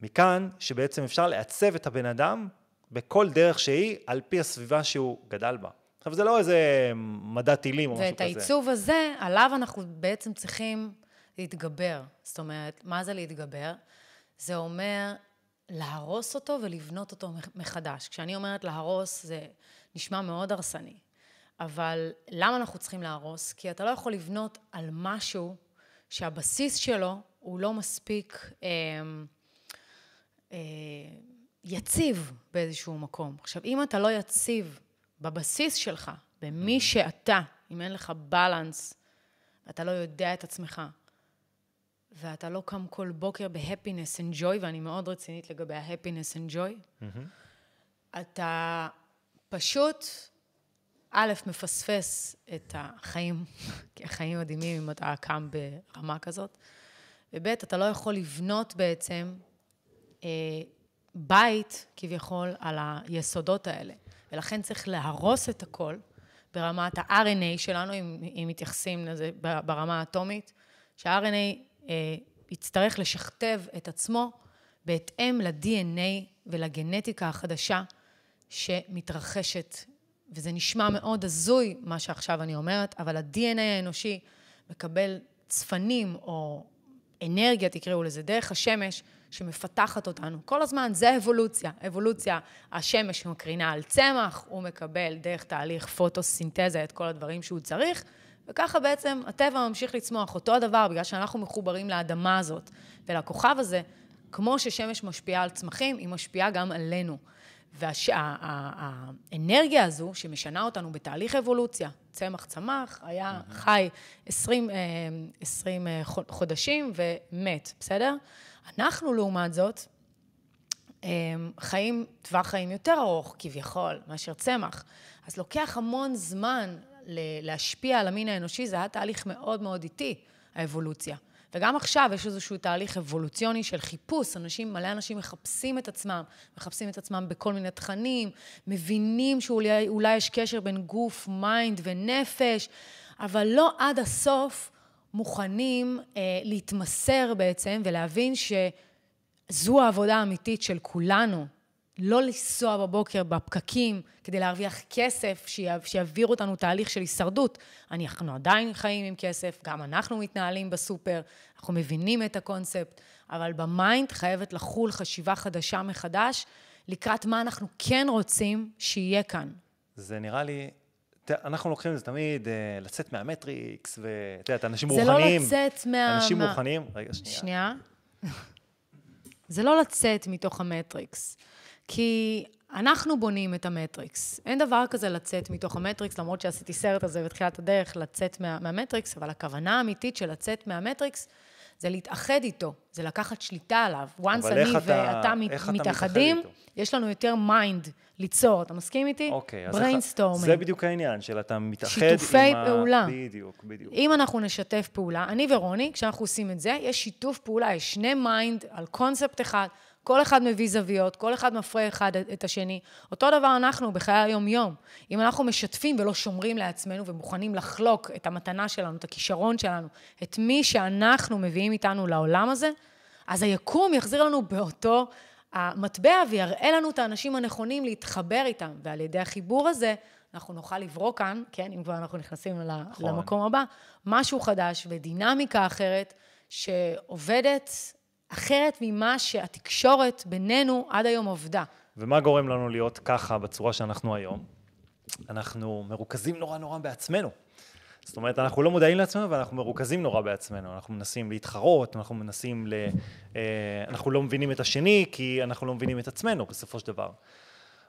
מכאן שבעצם אפשר לעצב את הבן אדם בכל דרך שהיא, על פי הסביבה שהוא גדל בה. עכשיו, זה לא איזה מדע טילים או משהו כזה. ואת העיצוב הזה, עליו אנחנו בעצם צריכים להתגבר. זאת אומרת, מה זה להתגבר? זה אומר להרוס אותו ולבנות אותו מחדש. כשאני אומרת להרוס, זה נשמע מאוד הרסני. אבל למה אנחנו צריכים להרוס? כי אתה לא יכול לבנות על משהו שהבסיס שלו הוא לא מספיק אה, אה, יציב באיזשהו מקום. עכשיו, אם אתה לא יציב בבסיס שלך, במי שאתה, אם אין לך balance, ואתה לא יודע את עצמך, ואתה לא קם כל בוקר ב happiness and joy, ואני מאוד רצינית לגבי ה happiness and joy, אתה פשוט, א', מפספס את החיים, כי החיים מדהימים אם אתה קם ברמה כזאת, וב', אתה לא יכול לבנות בעצם אה, בית, כביכול, על היסודות האלה. ולכן צריך להרוס את הכל ברמת ה-RNA שלנו, אם, אם מתייחסים לזה ברמה האטומית, שה-RNA אה, יצטרך לשכתב את עצמו בהתאם ל-DNA ולגנטיקה החדשה שמתרחשת. וזה נשמע מאוד הזוי, מה שעכשיו אני אומרת, אבל ה-DNA האנושי מקבל צפנים או אנרגיה, תקראו לזה, דרך השמש, שמפתחת אותנו. כל הזמן זה אבולוציה. אבולוציה, השמש מקרינה על צמח, הוא מקבל דרך תהליך פוטוסינתזה את כל הדברים שהוא צריך, וככה בעצם הטבע ממשיך לצמוח. אותו הדבר, בגלל שאנחנו מחוברים לאדמה הזאת ולכוכב הזה, כמו ששמש משפיעה על צמחים, היא משפיעה גם עלינו. והאנרגיה הזו, שמשנה אותנו בתהליך אבולוציה, צמח צמח, היה חי 20, 20 אה, אה, חודשים ומת, בסדר? אנחנו, לעומת זאת, אה, חיים טווח חיים יותר ארוך, כביכול, מאשר צמח. אז לוקח המון זמן להשפיע על המין האנושי, זה היה תהליך מאוד מאוד איטי, האבולוציה. וגם עכשיו יש איזשהו תהליך אבולוציוני של חיפוש, אנשים, מלא אנשים מחפשים את עצמם, מחפשים את עצמם בכל מיני תכנים, מבינים שאולי יש קשר בין גוף, mind ונפש, אבל לא עד הסוף מוכנים אה, להתמסר בעצם ולהבין שזו העבודה האמיתית של כולנו, לא לנסוע בבוקר בפקקים כדי להרוויח כסף שיעביר אותנו תהליך של הישרדות. אנחנו עדיין חיים עם כסף, גם אנחנו מתנהלים בסופר, אנחנו מבינים את הקונספט, אבל ב mind חייבת לחול חשיבה חדשה מחדש לקראת מה אנחנו כן רוצים שיהיה כאן. זה נראה לי אנחנו לוקחים את זה תמיד, אה, לצאת מהמטריקס, ואת יודעת, אנשים זה רוחניים. זה לא לצאת מה... אנשים מה... רוחניים, רגע, שנייה. שנייה. זה לא לצאת מתוך המטריקס. כי אנחנו בונים את המטריקס. אין דבר כזה לצאת מתוך המטריקס, למרות שעשיתי סרט הזה בתחילת הדרך, לצאת מה, מהמטריקס, אבל הכוונה האמיתית של לצאת מהמטריקס, זה להתאחד איתו, זה לקחת שליטה עליו. once אני ואתה מתאחדים, יש לנו יותר mind ליצור. אתה מסכים איתי? אוקיי, אז איך... זה בדיוק העניין, של אתה מתאחד עם ה... שיתופי פעולה. בדיוק, בדיוק. אם אנחנו נשתף פעולה, אני ורוני, כשאנחנו עושים את זה, יש שיתוף פעולה, יש שני mind על קונספט אחד, כל אחד מביא זוויות, כל אחד מפרה אחד את השני. אותו דבר אנחנו בחיי היום-יום. אם אנחנו משתפים ולא שומרים לעצמנו ומוכנים לחלוק את המתנה שלנו, את הכישרון שלנו, את מי שאנחנו מביאים איתנו לעולם הזה, אז היקום יחזיר לנו באותו המטבע ויראה לנו את האנשים הנכונים להתחבר איתם. ועל ידי החיבור הזה, אנחנו נוכל לברוא כאן, כן, אם כבר אנחנו נכנסים נכון. למקום הבא, משהו חדש ודינמיקה אחרת, שעובדת אחרת ממה שהתקשורת בינינו עד היום עובדה. ומה גורם לנו להיות ככה בצורה שאנחנו היום? אנחנו מרוכזים נורא נורא בעצמנו. זאת אומרת, אנחנו לא מודעים לעצמנו ואנחנו מרוכזים נורא בעצמנו. אנחנו מנסים להתחרות, אנחנו מנסים ל... אה, אנחנו לא מבינים את השני, כי אנחנו לא מבינים את עצמנו בסופו של דבר.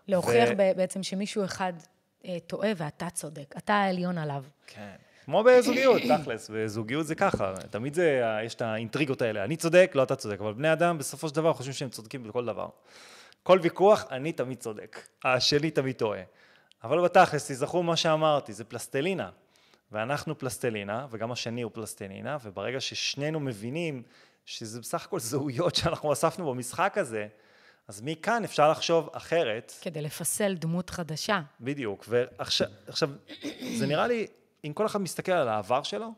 להוכיח ו... בעצם שמישהו אחד אה, טועה ואתה צודק, אתה העליון עליו. כן. כמו בזוגיות, תכלס, בזוגיות זה ככה, תמיד זה, יש את האינטריגות האלה, אני צודק, לא אתה צודק, אבל בני אדם בסופו של דבר חושבים שהם צודקים בכל דבר. כל ויכוח, אני תמיד צודק, השני תמיד טועה. אבל בתכלס, תזכרו מה שאמרתי, זה פלסטלינה. ואנחנו פלסטלינה, וגם השני הוא פלסטלינה, וברגע ששנינו מבינים שזה בסך הכל זהויות שאנחנו אספנו במשחק הזה, אז מכאן אפשר לחשוב אחרת. כדי לפסל דמות חדשה. בדיוק. ועכשיו, עכשיו, זה נראה לי, אם כל אחד מסתכל על העבר שלו,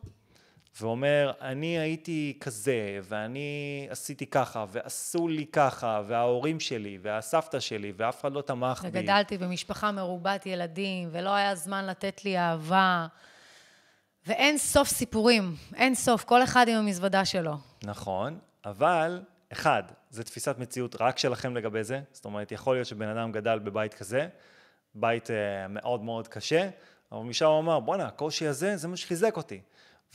ואומר, אני הייתי כזה, ואני עשיתי ככה, ועשו לי ככה, וההורים שלי, והסבתא שלי, ואף אחד לא תמך בי. וגדלתי במשפחה מרובת ילדים, ולא היה זמן לתת לי אהבה. ואין סוף סיפורים, אין סוף, כל אחד עם המזוודה שלו. נכון, אבל, אחד, זה תפיסת מציאות רק שלכם לגבי זה, זאת אומרת, יכול להיות שבן אדם גדל בבית כזה, בית uh, מאוד מאוד קשה, אבל משם הוא אמר, בואנה, הקושי הזה, זה מה שחיזק אותי.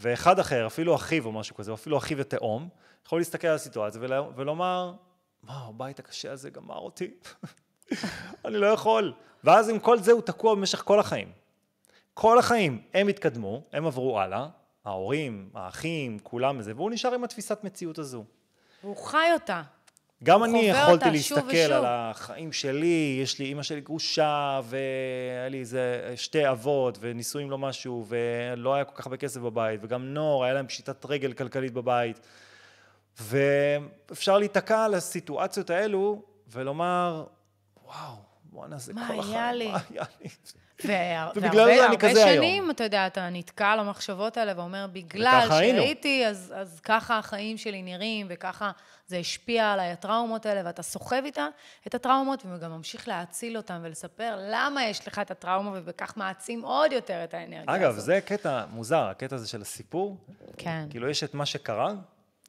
ואחד אחר, אפילו אחיו או משהו כזה, או אפילו אחיו ותאום, יכול להסתכל על הסיטואציה ולומר, מה, הבית הקשה הזה גמר אותי? אני לא יכול. ואז עם כל זה הוא תקוע במשך כל החיים. כל החיים הם התקדמו, הם עברו הלאה, ההורים, האחים, כולם וזה, והוא נשאר עם התפיסת מציאות הזו. והוא חי אותה. גם אני יכולתי להסתכל על החיים שלי, יש לי, אימא שלי גרושה, והיה לי איזה שתי אבות, ונישואים לא משהו, ולא היה כל כך הרבה כסף בבית, וגם נור, היה להם פשיטת רגל כלכלית בבית. ואפשר להיתקע על הסיטואציות האלו, ולומר, וואו, בואנה, זה כל החיים, מה היה לי? והרבה שנים, אתה יודע, אתה נתקע על המחשבות האלה ואומר, בגלל שהייתי, אז, אז ככה החיים שלי נראים, וככה זה השפיע עליי, הטראומות האלה, ואתה סוחב איתה את הטראומות, וגם ממשיך להאציל אותן ולספר למה יש לך את הטראומה, ובכך מעצים עוד יותר את האנרגיה אגב, הזאת. אגב, זה קטע מוזר, הקטע הזה של הסיפור. כן. כאילו, יש את מה שקרה,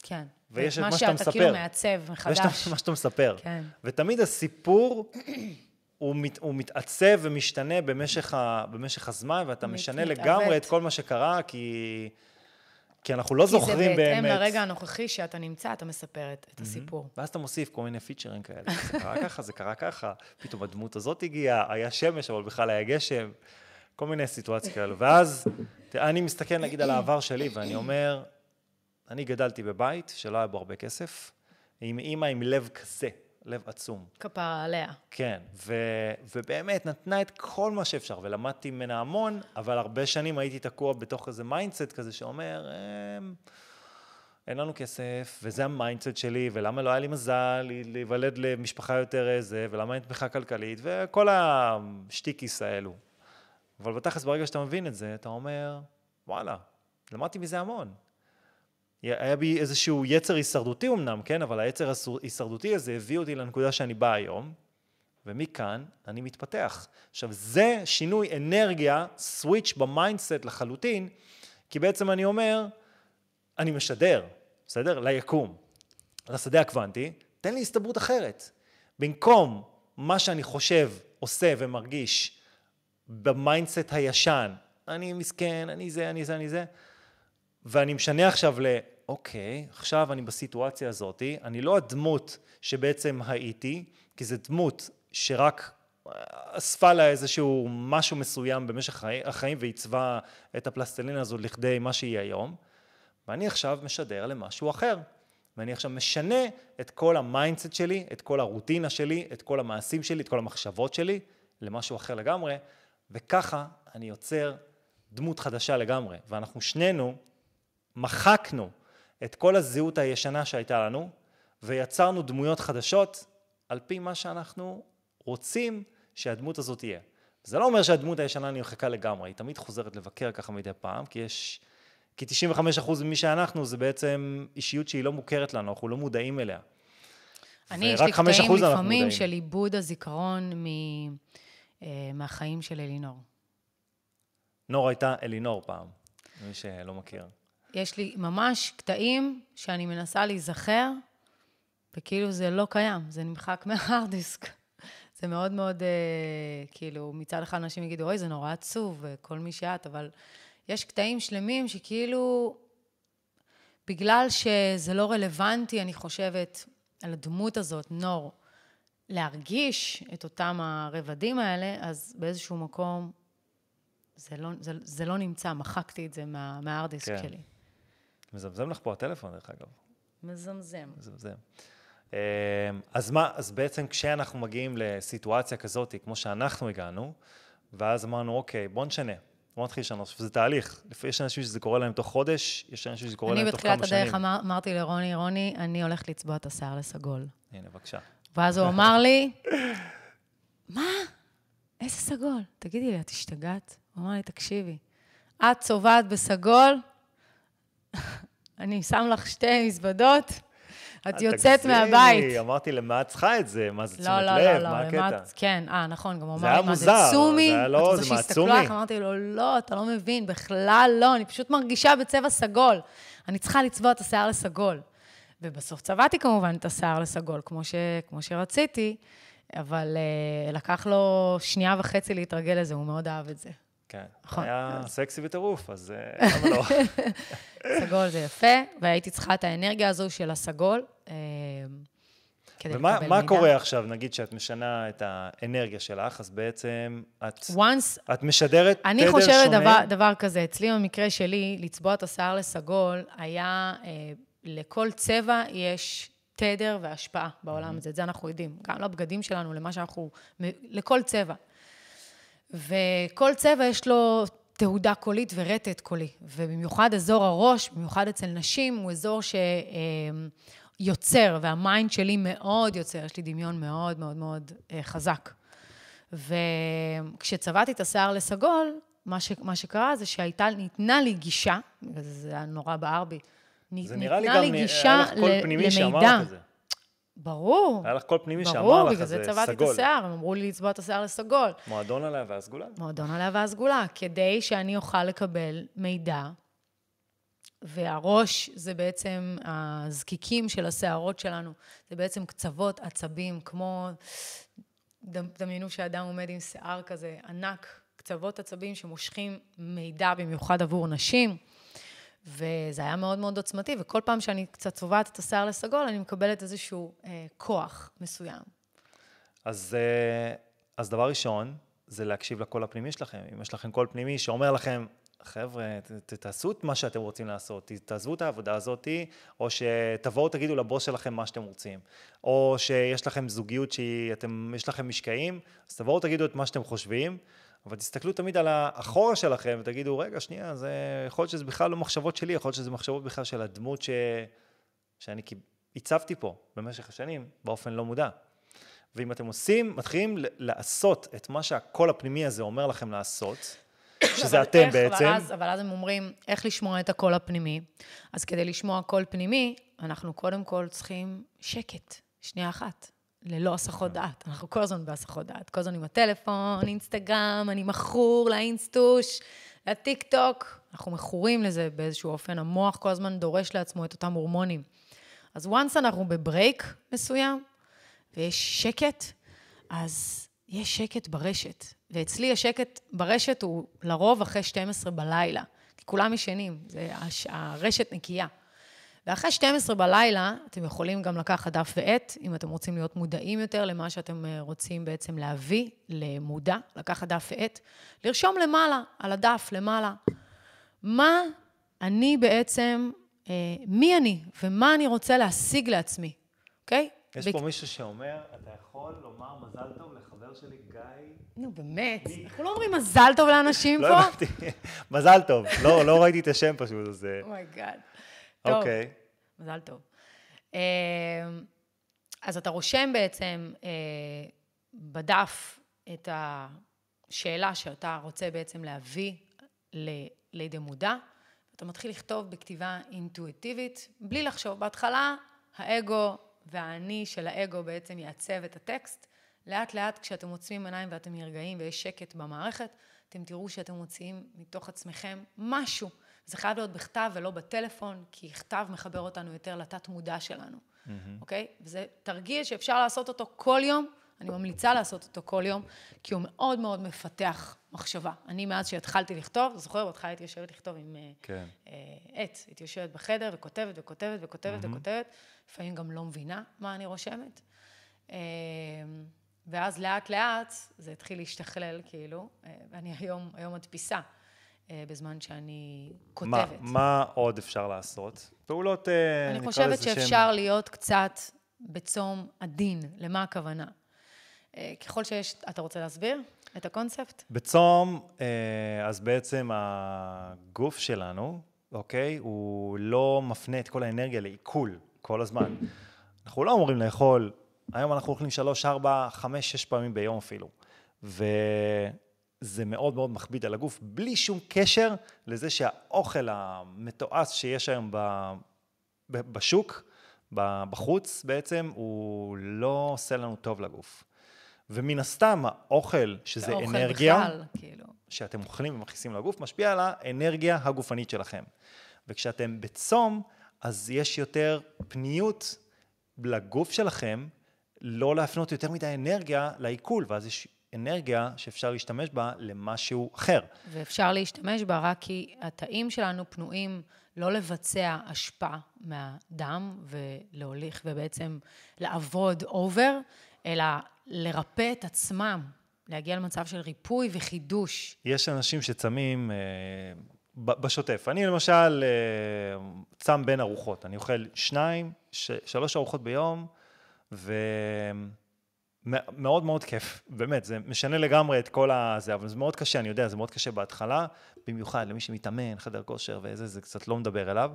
כן. ויש את מה שאתה מספר. מה שאתה כאילו מעצב מחדש. ויש את מה שאתה מספר. כן. ותמיד הסיפור הוא, מת, הוא מתעצב ומשתנה במשך, ה, במשך הזמן, ואתה משנה מתעוות. לגמרי את כל מה שקרה, כי, כי אנחנו לא כי זוכרים באמת. כי זה בהתאם לרגע הנוכחי שאתה נמצא, אתה מספר את, את הסיפור. ואז אתה מוסיף כל מיני פיצ'רים כאלה. זה קרה ככה, זה קרה ככה, פתאום הדמות הזאת הגיעה, היה שמש, אבל בכלל היה גשם, כל מיני סיטואציות כאלו. ואז אני מסתכל נגיד על העבר שלי, ואני אומר, אני גדלתי בבית שלא היה בו הרבה כסף, עם אימא עם לב כזה. לב עצום. כפרה עליה. כן, ו, ובאמת נתנה את כל מה שאפשר, ולמדתי ממנה המון, אבל הרבה שנים הייתי תקוע בתוך איזה mindset כזה שאומר, אמ, אין לנו כסף, וזה ה mindset שלי, ולמה לא היה לי מזל להיוולד למשפחה יותר איזה, ולמה אין תמיכה כלכלית, וכל השטיקיס האלו. אבל בתכלס, ברגע שאתה מבין את זה, אתה אומר, וואלה, למדתי מזה המון. היה בי איזשהו יצר הישרדותי אמנם, כן, אבל היצר ההישרדותי הזה הביא אותי לנקודה שאני בא היום, ומכאן אני מתפתח. עכשיו, זה שינוי אנרגיה, switch ב mindset לחלוטין, כי בעצם אני אומר, אני משדר, בסדר? ליקום, לשדה הקוונטי, תן לי הסתברות אחרת. במקום מה שאני חושב, עושה ומרגיש ב mindset הישן, אני מסכן, אני זה, אני זה, אני זה, ואני משנה עכשיו ל... אוקיי, עכשיו אני בסיטואציה הזאת, אני לא הדמות שבעצם הייתי, כי זו דמות שרק אספה לה איזשהו משהו מסוים במשך החיים ועיצבה את הפלסטלינה הזו לכדי מה שהיא היום, ואני עכשיו משדר למשהו אחר. ואני עכשיו משנה את כל ה mindset שלי, את כל הרוטינה שלי, את כל המעשים שלי, את כל המחשבות שלי, למשהו אחר לגמרי, וככה אני יוצר דמות חדשה לגמרי. ואנחנו שנינו מחקנו את כל הזהות הישנה שהייתה לנו, ויצרנו דמויות חדשות על פי מה שאנחנו רוצים שהדמות הזאת תהיה. זה לא אומר שהדמות הישנה נמחקה לגמרי, היא תמיד חוזרת לבקר ככה מדי פעם, כי יש... כי 95% ממי שאנחנו זה בעצם אישיות שהיא לא מוכרת לנו, אנחנו לא מודעים אליה. אני, יש לי קטעים לפעמים של עיבוד הזיכרון מ... אה, מהחיים של אלינור. נור הייתה אלינור פעם, מי שלא מכיר. יש לי ממש קטעים שאני מנסה להיזכר, וכאילו זה לא קיים, זה נמחק מההארד דיסק. זה מאוד מאוד, אה, כאילו, מצד אחד אנשים יגידו, אוי, זה נורא עצוב, כל מי שאת, אבל יש קטעים שלמים שכאילו, בגלל שזה לא רלוונטי, אני חושבת, על הדמות הזאת, נור, להרגיש את אותם הרבדים האלה, אז באיזשהו מקום זה לא, זה, זה לא נמצא, מחקתי את זה מה, מהארדיסק כן. שלי. מזמזם לך פה הטלפון, דרך אגב. מזמזם. מזמזם. אמ, אז מה, אז בעצם כשאנחנו מגיעים לסיטואציה כזאת, כמו שאנחנו הגענו, ואז אמרנו, אוקיי, בוא נשנה, בוא נתחיל לשנות. זה תהליך. יש אנשים שזה קורה להם תוך חודש, יש אנשים שזה קורה להם תוך כמה שנים. אני בתחילת הדרך אמר, אמרתי לרוני, רוני, אני הולכת לצבוע את השיער לסגול. הנה, בבקשה. ואז הוא אמר לי, מה? איזה סגול? תגידי לי, את השתגעת? הוא אמר לי, תקשיבי, את צובעת בסגול, אני שם לך שתי מזוודות, את יוצאת מהבית. אמרתי, למה את צריכה את זה? מה זה תשומת לא, לא, לב? לא, מה הקטע? כן, אה, נכון, גם הוא אמר לי, מה זה צומי? זה היה לא, זה מעצומי. אמרתי לו, לא, אתה לא מבין, בכלל לא, אני פשוט מרגישה בצבע סגול. אני צריכה לצבוע את השיער לסגול. ובסוף צבעתי כמובן את השיער לסגול, כמו, ש, כמו שרציתי, אבל uh, לקח לו שנייה וחצי להתרגל לזה, הוא מאוד אהב את זה. כן, נכון. היה סקסי וטירוף, אז אה, למה לא? סגול זה יפה, והייתי צריכה את האנרגיה הזו של הסגול. אה, כדי ומה, לקבל ומה מידע. קורה עכשיו, נגיד שאת משנה את האנרגיה שלך, אז בעצם את, Once, את משדרת תדר שונה? אני חושבת דבר, דבר כזה, אצלי במקרה שלי, לצבוע את השיער לסגול, היה, אה, לכל צבע יש תדר והשפעה בעולם mm-hmm. הזה, את זה אנחנו יודעים. גם לבגדים שלנו, למה שאנחנו, לכל צבע. וכל צבע יש לו תהודה קולית ורטט קולי, ובמיוחד אזור הראש, במיוחד אצל נשים, הוא אזור שיוצר, וה mind שלי מאוד יוצר, יש לי דמיון מאוד מאוד מאוד אה, חזק. וכשצבעתי את השיער לסגול, מה, ש, מה שקרה זה שהייתה, ניתנה לי גישה, וזה היה נורא בער בי, ניתנה לי גישה למידע. זה נראה לי גם, היה לך קול פנימי שאמר את זה. ברור. היה לך קול פנימי שאמר לך, זה סגול. ברור, בגלל זה צבעתי את השיער, הם אמרו לי לצבוע את השיער לסגול. מועדון עליה והסגולה. מועדון עליה והסגולה, כדי שאני אוכל לקבל מידע, והראש זה בעצם הזקיקים של השערות שלנו, זה בעצם קצוות עצבים, כמו, דמיינו שאדם עומד עם שיער כזה ענק, קצוות עצבים שמושכים מידע במיוחד עבור נשים. וזה היה מאוד מאוד עוצמתי, וכל פעם שאני קצת צובעת את השיער לסגול, אני מקבלת איזשהו אה, כוח מסוים. אז, אה, אז דבר ראשון, זה להקשיב לקול הפנימי שלכם. אם יש לכם קול פנימי שאומר לכם, חבר'ה, תעשו את מה שאתם רוצים לעשות, תעזבו את העבודה הזאת, או שתבואו תגידו לבוס שלכם מה שאתם רוצים, או שיש לכם זוגיות שיש לכם משקעים, אז תבואו תגידו את מה שאתם חושבים, אבל תסתכלו תמיד על האחורה שלכם ותגידו, רגע, שנייה, זה, יכול להיות שזה בכלל לא מחשבות שלי, יכול להיות שזה מחשבות בכלל של הדמות ש... שאני הצבתי פה במשך השנים באופן לא מודע. ואם אתם עושים, מתחילים לעשות את מה שהקול הפנימי הזה אומר לכם לעשות, שזה אתם איך, בעצם. אבל אז, אבל אז הם אומרים, איך לשמוע את הקול הפנימי? אז כדי לשמוע קול פנימי, אנחנו קודם כל צריכים שקט, שנייה אחת. ללא הסחות דעת. אנחנו כל הזמן בהסחות דעת. כל הזמן עם הטלפון, אינסטגרם, אני מכור לאינסטוש, לטיק טוק. אנחנו מכורים לזה באיזשהו אופן. המוח כל הזמן דורש לעצמו את אותם הורמונים. אז once אנחנו ב break מסוים, ויש שקט, אז יש שקט ברשת. ואצלי השקט ברשת הוא לרוב אחרי 12 בלילה. כי כולם ישנים, הרשת נקייה. ואחרי 12 בלילה, אתם יכולים גם לקחת דף ועט, אם אתם רוצים להיות מודעים יותר למה שאתם אה, רוצים בעצם להביא למודע, לקחת דף ועט, לרשום למעלה, על הדף למעלה, מה אני בעצם, אה, מי אני ומה אני רוצה להשיג לעצמי, אוקיי? יש פה מישהו שאומר, אתה יכול לומר מזל טוב לחבר שלי גיא... נו, באמת, אנחנו לא אומרים מזל טוב לאנשים לא פה? לא הבנתי, מזל טוב. לא, לא ראיתי את השם פשוט, אז... Oh my God. אוקיי. מזל טוב. אמ, אז אתה רושם בעצם אה, בדף את השאלה שאתה רוצה בעצם להביא לידי מודע, אתה מתחיל לכתוב בכתיבה אינטואיטיבית, בלי לחשוב. בהתחלה האגו והאני של האגו בעצם יעצב את הטקסט. לאט לאט כשאתם עוצמים עיניים ואתם נרגעים ויש שקט במערכת, אתם תראו שאתם מוציאים מתוך עצמכם משהו. זה חייב להיות בכתב ולא בטלפון, כי כתב מחבר אותנו יותר לתת מודע שלנו, אוקיי? mm-hmm. okay? וזה תרגיל שאפשר לעשות אותו כל יום, אני ממליצה לעשות אותו כל יום, כי הוא מאוד מאוד מפתח מחשבה. אני מאז שהתחלתי לכתוב, זוכר, בהתחלה הייתי יושבת לכתוב עם אה, כן. אה, עט, הייתי יושבת בחדר וכותבת וכותבת וכותבת mm-hmm. וכותבת, לפעמים גם לא מבינה מה אני רושמת. אה, ואז לאט לאט זה התחיל להשתכלל, כאילו, ואני היום, היום מדפיסה. בזמן שאני כותבת. מה, מה עוד אפשר לעשות? פעולות, נקרא לזה שם... אני חושבת שאפשר שם... להיות קצת בצום עדין. למה הכוונה? ככל שיש... אתה רוצה להסביר את הקונספט? בצום, אז בעצם הגוף שלנו, אוקיי, הוא לא מפנה את כל האנרגיה לעיכול כל הזמן. אנחנו לא אמורים לאכול היום אנחנו אוכלים שלוש, ארבע, חמש, שש פעמים ביום אפילו. וזה מאוד מאוד מכביד על הגוף, בלי שום קשר לזה שהאוכל המתועש שיש היום בשוק, בחוץ בעצם, הוא לא עושה לנו טוב לגוף. ומן הסתם, האוכל, שזה האוכל אנרגיה, בכלל, כאילו. שאתם אוכלים ומכניסים לגוף, משפיע על האנרגיה הגופנית שלכם. וכשאתם בצום, אז יש יותר פניות לגוף שלכם, לא להפנות יותר מדי אנרגיה לעיכול, ואז יש אנרגיה שאפשר להשתמש בה למשהו אחר. ואפשר להשתמש בה רק כי התאים שלנו פנויים לא לבצע השפעה מהדם ולהוליך ובעצם לעבוד אובר, אלא לרפא את עצמם, להגיע למצב של ריפוי וחידוש. יש אנשים שצמים אה, בשוטף. אני למשל אה, צם בין ארוחות. אני אוכל שניים, ש, שלוש ארוחות ביום. ומאוד מאוד כיף, באמת, זה משנה לגמרי את כל הזה, אבל זה מאוד קשה, אני יודע, זה מאוד קשה בהתחלה, במיוחד למי שמתאמן, חדר כושר וזה, זה קצת לא מדבר אליו,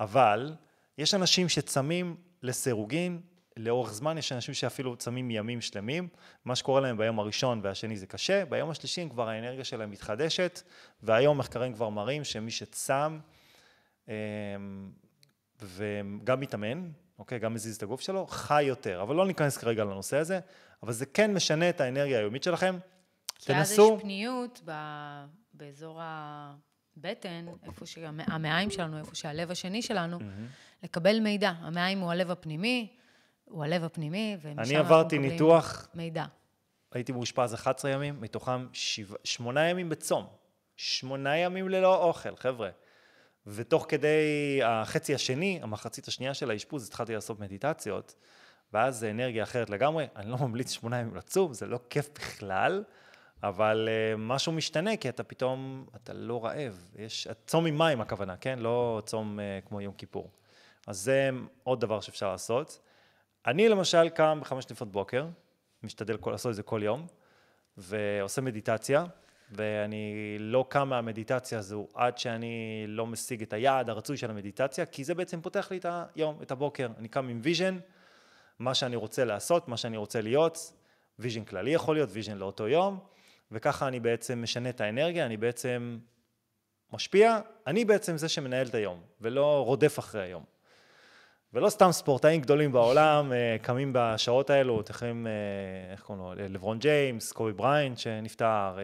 אבל יש אנשים שצמים לסירוגין, לאורך זמן יש אנשים שאפילו צמים ימים שלמים, מה שקורה להם ביום הראשון והשני זה קשה, ביום השלישי כבר האנרגיה שלהם מתחדשת, והיום מחקרים כבר מראים שמי שצם אמ, וגם מתאמן, אוקיי? גם מזיז את הגוף שלו, חי יותר. אבל לא ניכנס כרגע לנושא הזה, אבל זה כן משנה את האנרגיה היומית שלכם. כי תנסו... כי אז יש פניות ב... באזור הבטן, איפה שהמעיים שלנו, איפה שהלב השני שלנו, mm-hmm. לקבל מידע. המעיים הוא הלב הפנימי, הוא הלב הפנימי, ומשם אנחנו מקבלים מידע. אני עברתי ניתוח, מידע. הייתי מאושפז 11 ימים, מתוכם שמונה ימים בצום. שמונה ימים ללא אוכל, חבר'ה. ותוך כדי החצי השני, המחצית השנייה של האשפוז, התחלתי לעשות מדיטציות, ואז זה אנרגיה אחרת לגמרי. אני לא ממליץ שמונה ימים לצום, זה לא כיף בכלל, אבל אה, משהו משתנה, כי אתה פתאום, אתה לא רעב. יש, צום עם מים הכוונה, כן? לא צום אה, כמו יום כיפור. אז זה עוד דבר שאפשר לעשות. אני למשל קם בחמש לפנות בוקר, משתדל לעשות את זה כל יום, ועושה מדיטציה. ואני לא קם מהמדיטציה הזו עד שאני לא משיג את היעד הרצוי של המדיטציה, כי זה בעצם פותח לי את היום, את הבוקר. אני קם עם vision, מה שאני רוצה לעשות, מה שאני רוצה להיות, vision כללי יכול להיות, vision לאותו יום, וככה אני בעצם משנה את האנרגיה, אני בעצם משפיע, אני בעצם זה שמנהל את היום, ולא רודף אחרי היום. ולא סתם ספורטאים גדולים בעולם אה, קמים בשעות האלו, יכולים, אה, איך קוראים לו, לברון ג'יימס, קובי בריינט שנפטר, אה,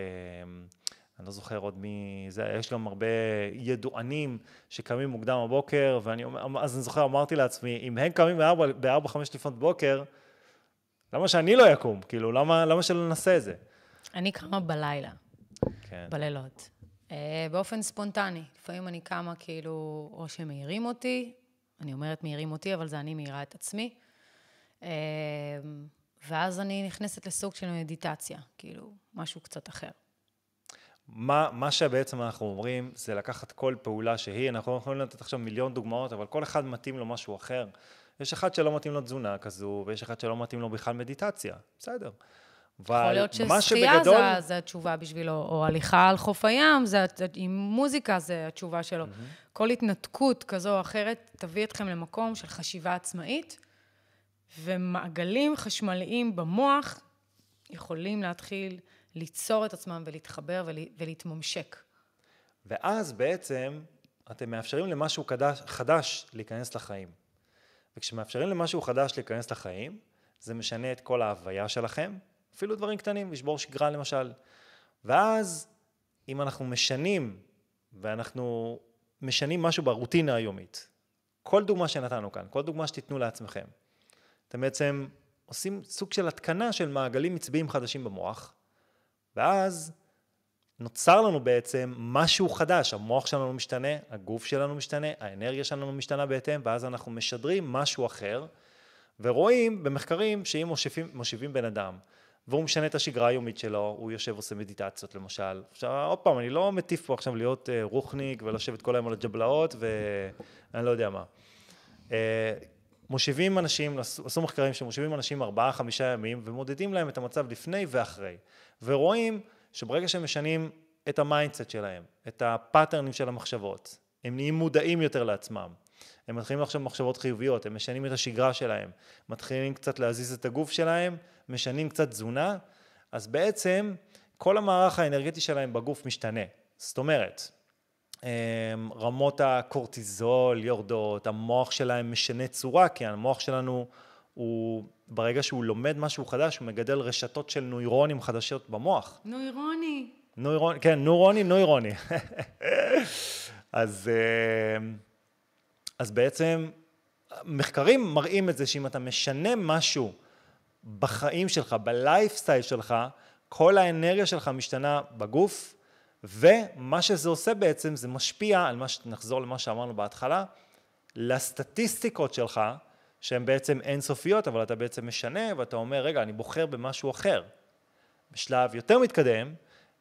אני לא זוכר עוד מי זה, יש גם הרבה ידוענים שקמים מוקדם בבוקר, ואני אומר, אז אני זוכר, אמרתי לעצמי, אם הם קמים בארבע, חמש לפנות בוקר, למה שאני לא אקום? כאילו, למה, למה שלא ננסה את זה? אני קמה בלילה, כן. בלילות. באופן ספונטני. לפעמים אני קמה כאילו, או שמעירים אותי, אני אומרת מעירים אותי, אבל זה אני מעירה את עצמי. אמ, ואז אני נכנסת לסוג של מדיטציה, כאילו, משהו קצת אחר. מה, מה שבעצם אנחנו אומרים, זה לקחת כל פעולה שהיא, אנחנו יכולים לתת עכשיו מיליון דוגמאות, אבל כל אחד מתאים לו משהו אחר. יש אחד שלא מתאים לו תזונה כזו, ויש אחד שלא מתאים לו בכלל מדיטציה, בסדר. יכול להיות ששחייה שבגדול... זה, זה התשובה בשבילו, או הליכה על חוף הים, זה, עם מוזיקה זה התשובה שלו. Mm-hmm. כל התנתקות כזו או אחרת תביא אתכם למקום של חשיבה עצמאית, ומעגלים חשמליים במוח יכולים להתחיל ליצור את עצמם ולהתחבר ולהתממשק. ואז בעצם אתם מאפשרים למשהו חדש, חדש להיכנס לחיים. וכשמאפשרים למשהו חדש להיכנס לחיים, זה משנה את כל ההוויה שלכם, אפילו דברים קטנים, לשבור שגרה למשל. ואז אם אנחנו משנים, ואנחנו משנים משהו ברוטינה היומית, כל דוגמה שנתנו כאן, כל דוגמה שתיתנו לעצמכם, אתם בעצם עושים סוג של התקנה של מעגלים עצביים חדשים במוח, ואז נוצר לנו בעצם משהו חדש, המוח שלנו משתנה, הגוף שלנו משתנה, האנרגיה שלנו משתנה בהתאם, ואז אנחנו משדרים משהו אחר, ורואים במחקרים שאם מושיבים, מושיבים בן אדם, והוא משנה את השגרה היומית שלו, הוא יושב ועושה מדיטציות למשל. עכשיו, עוד פעם, אני לא מטיף פה עכשיו להיות uh, רוחניק ולשבת כל היום על הג'בלאות ואני לא יודע מה. Uh, מושיבים אנשים, עשו מחקרים שמושיבים אנשים ארבעה, חמישה ימים ומודדים להם את המצב לפני ואחרי. ורואים שברגע שהם משנים את ה mindset שלהם, את ה pattern ים של המחשבות, הם נהיים מודעים יותר לעצמם. הם מתחילים לחשוב מחשבות חיוביות, הם משנים את השגרה שלהם, מתחילים קצת להזיז את הגוף שלהם, משנים קצת תזונה, אז בעצם כל המערך האנרגטי שלהם בגוף משתנה. זאת אומרת, רמות הקורטיזול יורדות, המוח שלהם משנה צורה, כי המוח שלנו הוא, ברגע שהוא לומד משהו חדש, הוא מגדל רשתות של נוירונים חדשות במוח. נוירוני. נוירון, כן, נוירוני, נוירוני. אז, אה, אז בעצם מחקרים מראים את זה שאם אתה משנה משהו בחיים שלך, בלייפסטייל שלך, כל האנרגיה שלך משתנה בגוף, ומה שזה עושה בעצם, זה משפיע על מה, נחזור למה שאמרנו בהתחלה, לסטטיסטיקות שלך, שהן בעצם אינסופיות, אבל אתה בעצם משנה ואתה אומר, רגע, אני בוחר במשהו אחר. בשלב יותר מתקדם,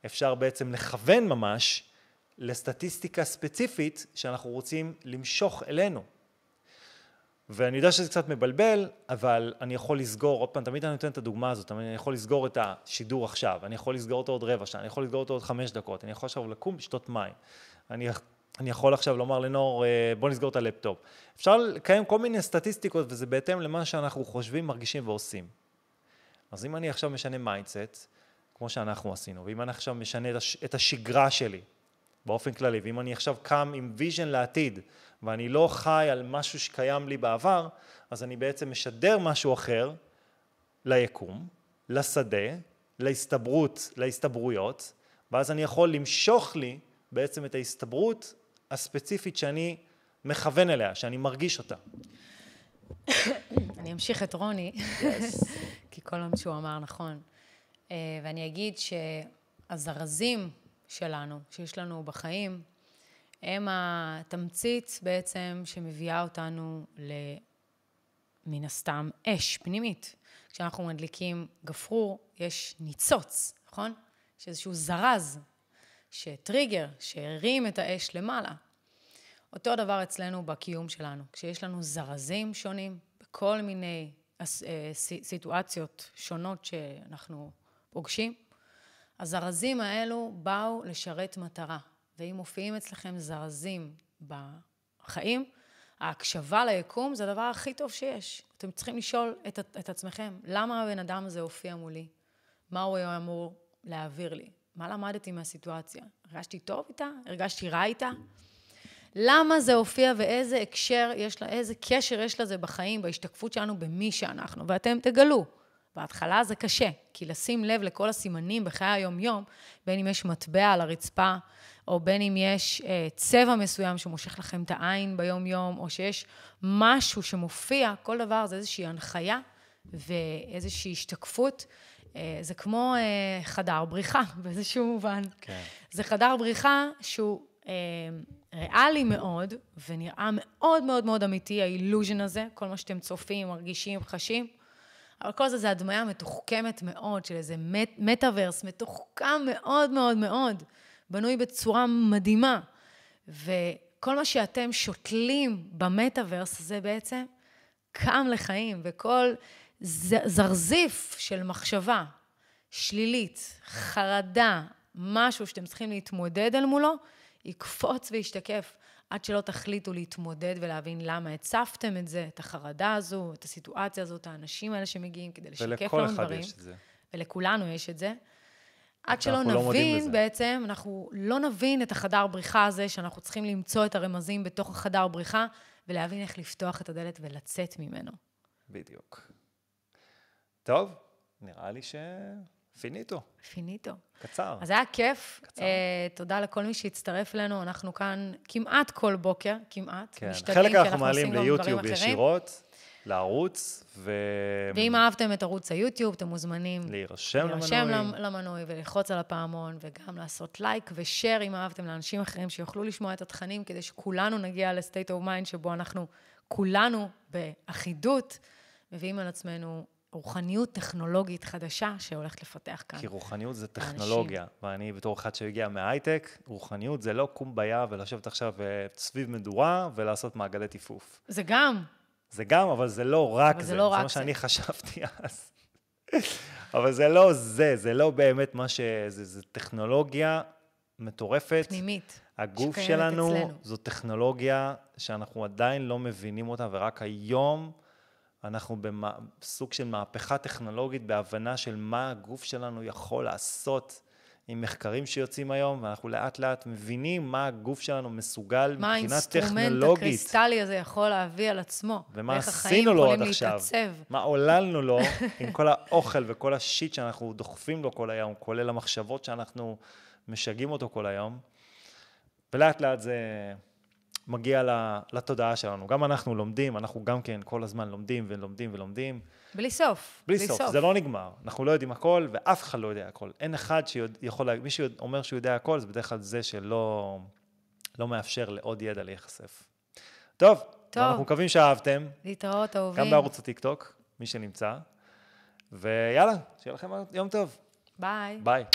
אפשר בעצם לכוון ממש לסטטיסטיקה ספציפית שאנחנו רוצים למשוך אלינו. ואני יודע שזה קצת מבלבל, אבל אני יכול לסגור, עוד פעם, תמיד אני נותן את הדוגמה הזאת, אני יכול לסגור את השידור עכשיו, אני יכול לסגור אותו עוד רבע שעה, אני יכול לסגור אותו עוד חמש דקות, אני יכול עכשיו לקום, לשתות מים, אני, אני יכול עכשיו לומר לנור, אה, בוא נסגור את הלפטופ. אפשר לקיים כל מיני סטטיסטיקות, וזה בהתאם למה שאנחנו חושבים, מרגישים ועושים. אז אם אני עכשיו משנה mindset, כמו שאנחנו עשינו, ואם אני עכשיו משנה את השגרה שלי, באופן כללי, ואם אני עכשיו קם עם vision לעתיד, ואני לא חי על משהו שקיים לי בעבר, אז אני בעצם משדר משהו אחר ליקום, לשדה, להסתברות, להסתברויות, ואז אני יכול למשוך לי בעצם את ההסתברות הספציפית שאני מכוון אליה, שאני מרגיש אותה. אני אמשיך את רוני. כי כל מה שהוא אמר נכון. אה, ואני אגיד שהזרזים שלנו, שיש לנו בחיים, הם התמצית בעצם שמביאה אותנו מן הסתם אש פנימית. כשאנחנו מדליקים גפרור, יש ניצוץ, נכון? יש איזשהו זרז, שטריגר, שהרים את האש למעלה. אותו דבר אצלנו בקיום שלנו. כשיש לנו זרזים שונים, בכל מיני אה, סיטואציות שונות שאנחנו פוגשים, הזרזים האלו באו לשרת מטרה. ואם מופיעים אצלכם זרזים בחיים, ההקשבה ליקום זה הדבר הכי טוב שיש. אתם צריכים לשאול את, את עצמכם, למה הבן אדם הזה הופיע מולי? מה הוא היה אמור להעביר לי? מה למדתי מהסיטואציה? הרגשתי טוב איתה? הרגשתי רע איתה? למה זה הופיע ואיזה הקשר יש לה, איזה קשר יש לזה בחיים, בהשתקפות שלנו, במי שאנחנו, ואתם תגלו. בהתחלה זה קשה, כי לשים לב לכל הסימנים בחיי היום-יום, בין אם יש מטבע על הרצפה, או בין אם יש אה, צבע מסוים שמושך לכם את העין ביום-יום, או שיש משהו שמופיע, כל דבר זה איזושהי הנחיה ואיזושהי השתקפות. אה, זה כמו אה, חדר בריחה באיזשהו מובן. כן. זה חדר בריחה שהוא אה, ריאלי מאוד, ונראה מאוד מאוד מאוד אמיתי, האילוז'ן הזה, כל מה שאתם צופים, מרגישים, חשים. אבל כל זה זה הדמיה מתוחכמת מאוד של איזה מט, מטאוורס מתוחכם מאוד מאוד מאוד, בנוי בצורה מדהימה. וכל מה שאתם שותלים במטאוורס הזה בעצם קם לחיים, וכל זרזיף של מחשבה שלילית, חרדה, משהו שאתם צריכים להתמודד אל מולו, יקפוץ וישתקף. עד שלא תחליטו להתמודד ולהבין למה הצפתם את זה, את החרדה הזו, את הסיטואציה הזאת, האנשים האלה שמגיעים כדי לשקף לנו דברים. ולכל אחד יש את זה. ולכולנו יש את זה. עד שלא לא נבין, בזה. בעצם, אנחנו לא נבין את החדר בריחה הזה, שאנחנו צריכים למצוא את הרמזים בתוך החדר בריחה, ולהבין איך לפתוח את הדלת ולצאת ממנו. בדיוק. טוב, נראה לי ש finito, finito. קצר. אז היה כיף. קצר. אה, תודה לכל מי שהצטרף אלינו. אנחנו כאן כמעט כל בוקר, כמעט. כן, חלק אנחנו מעלים ליוטיוב. ישירות, לערוץ, ו... ואם אהבתם את ערוץ היוטיוב, אתם מוזמנים להירשם להירשם למנוי. למ- למנוי וללחוץ על הפעמון, וגם לעשות לייק ו share אם אהבתם לאנשים אחרים שיוכלו לשמוע את התכנים, כדי שכולנו נגיע ל state of mind שבו אנחנו כולנו באחידות מביאים על עצמנו רוחניות טכנולוגית חדשה שהולכת לפתח כאן. כי רוחניות זה טכנולוגיה, ואני בתור אחד שהגיע מההייטק, רוחניות זה לא קומבאיה ולשבת עכשיו אה, סביב מדורה ולעשות מעגלי טיפוף. זה גם, זה גם, אבל זה לא רק זה. זה לא זה רק מה זה. שאני חשבתי אז. אבל זה לא זה, זה לא באמת מה ש... זה, זה טכנולוגיה מטורפת. פנימית. הגוף שלנו אצלנו. זו טכנולוגיה שאנחנו עדיין לא מבינים אותה, ורק היום אנחנו בסוג של מהפכה טכנולוגית בהבנה של מה הגוף שלנו יכול לעשות עם מחקרים שיוצאים היום, ואנחנו לאט לאט מבינים מה הגוף שלנו מסוגל מה מבחינה האינסטרומנט טכנולוגית. הקריסטלי הזה יכול להביא על עצמו. ומה עשינו לו עד יכולים עכשיו. להתעצב. מה עוללנו לו עם כל האוכל וכל השיט שאנחנו דוחפים לו כל היום, כולל המחשבות שאנחנו משגעים אותו כל היום. ולאט לאט זה מגיע לתודעה שלנו. גם אנחנו לומדים, אנחנו גם כן כל הזמן לומדים ולומדים ולומדים. בלי סוף. בלי סוף, זה לא נגמר. אנחנו לא יודעים הכל, ואף אחד לא יודע הכל. אין אחד שיכול, לה- מי שאומר שהוא יודע הכל, זה בדרך כלל זה שלא לא מאפשר לעוד ידע להיחשף. טוב, טוב. אנחנו מקווים שאהבתם. להתראות, אהובים. גם בערוץ הטיקטוק, מי שנמצא. ויאללה, שיהיה לכם יום טוב. ביי. ביי.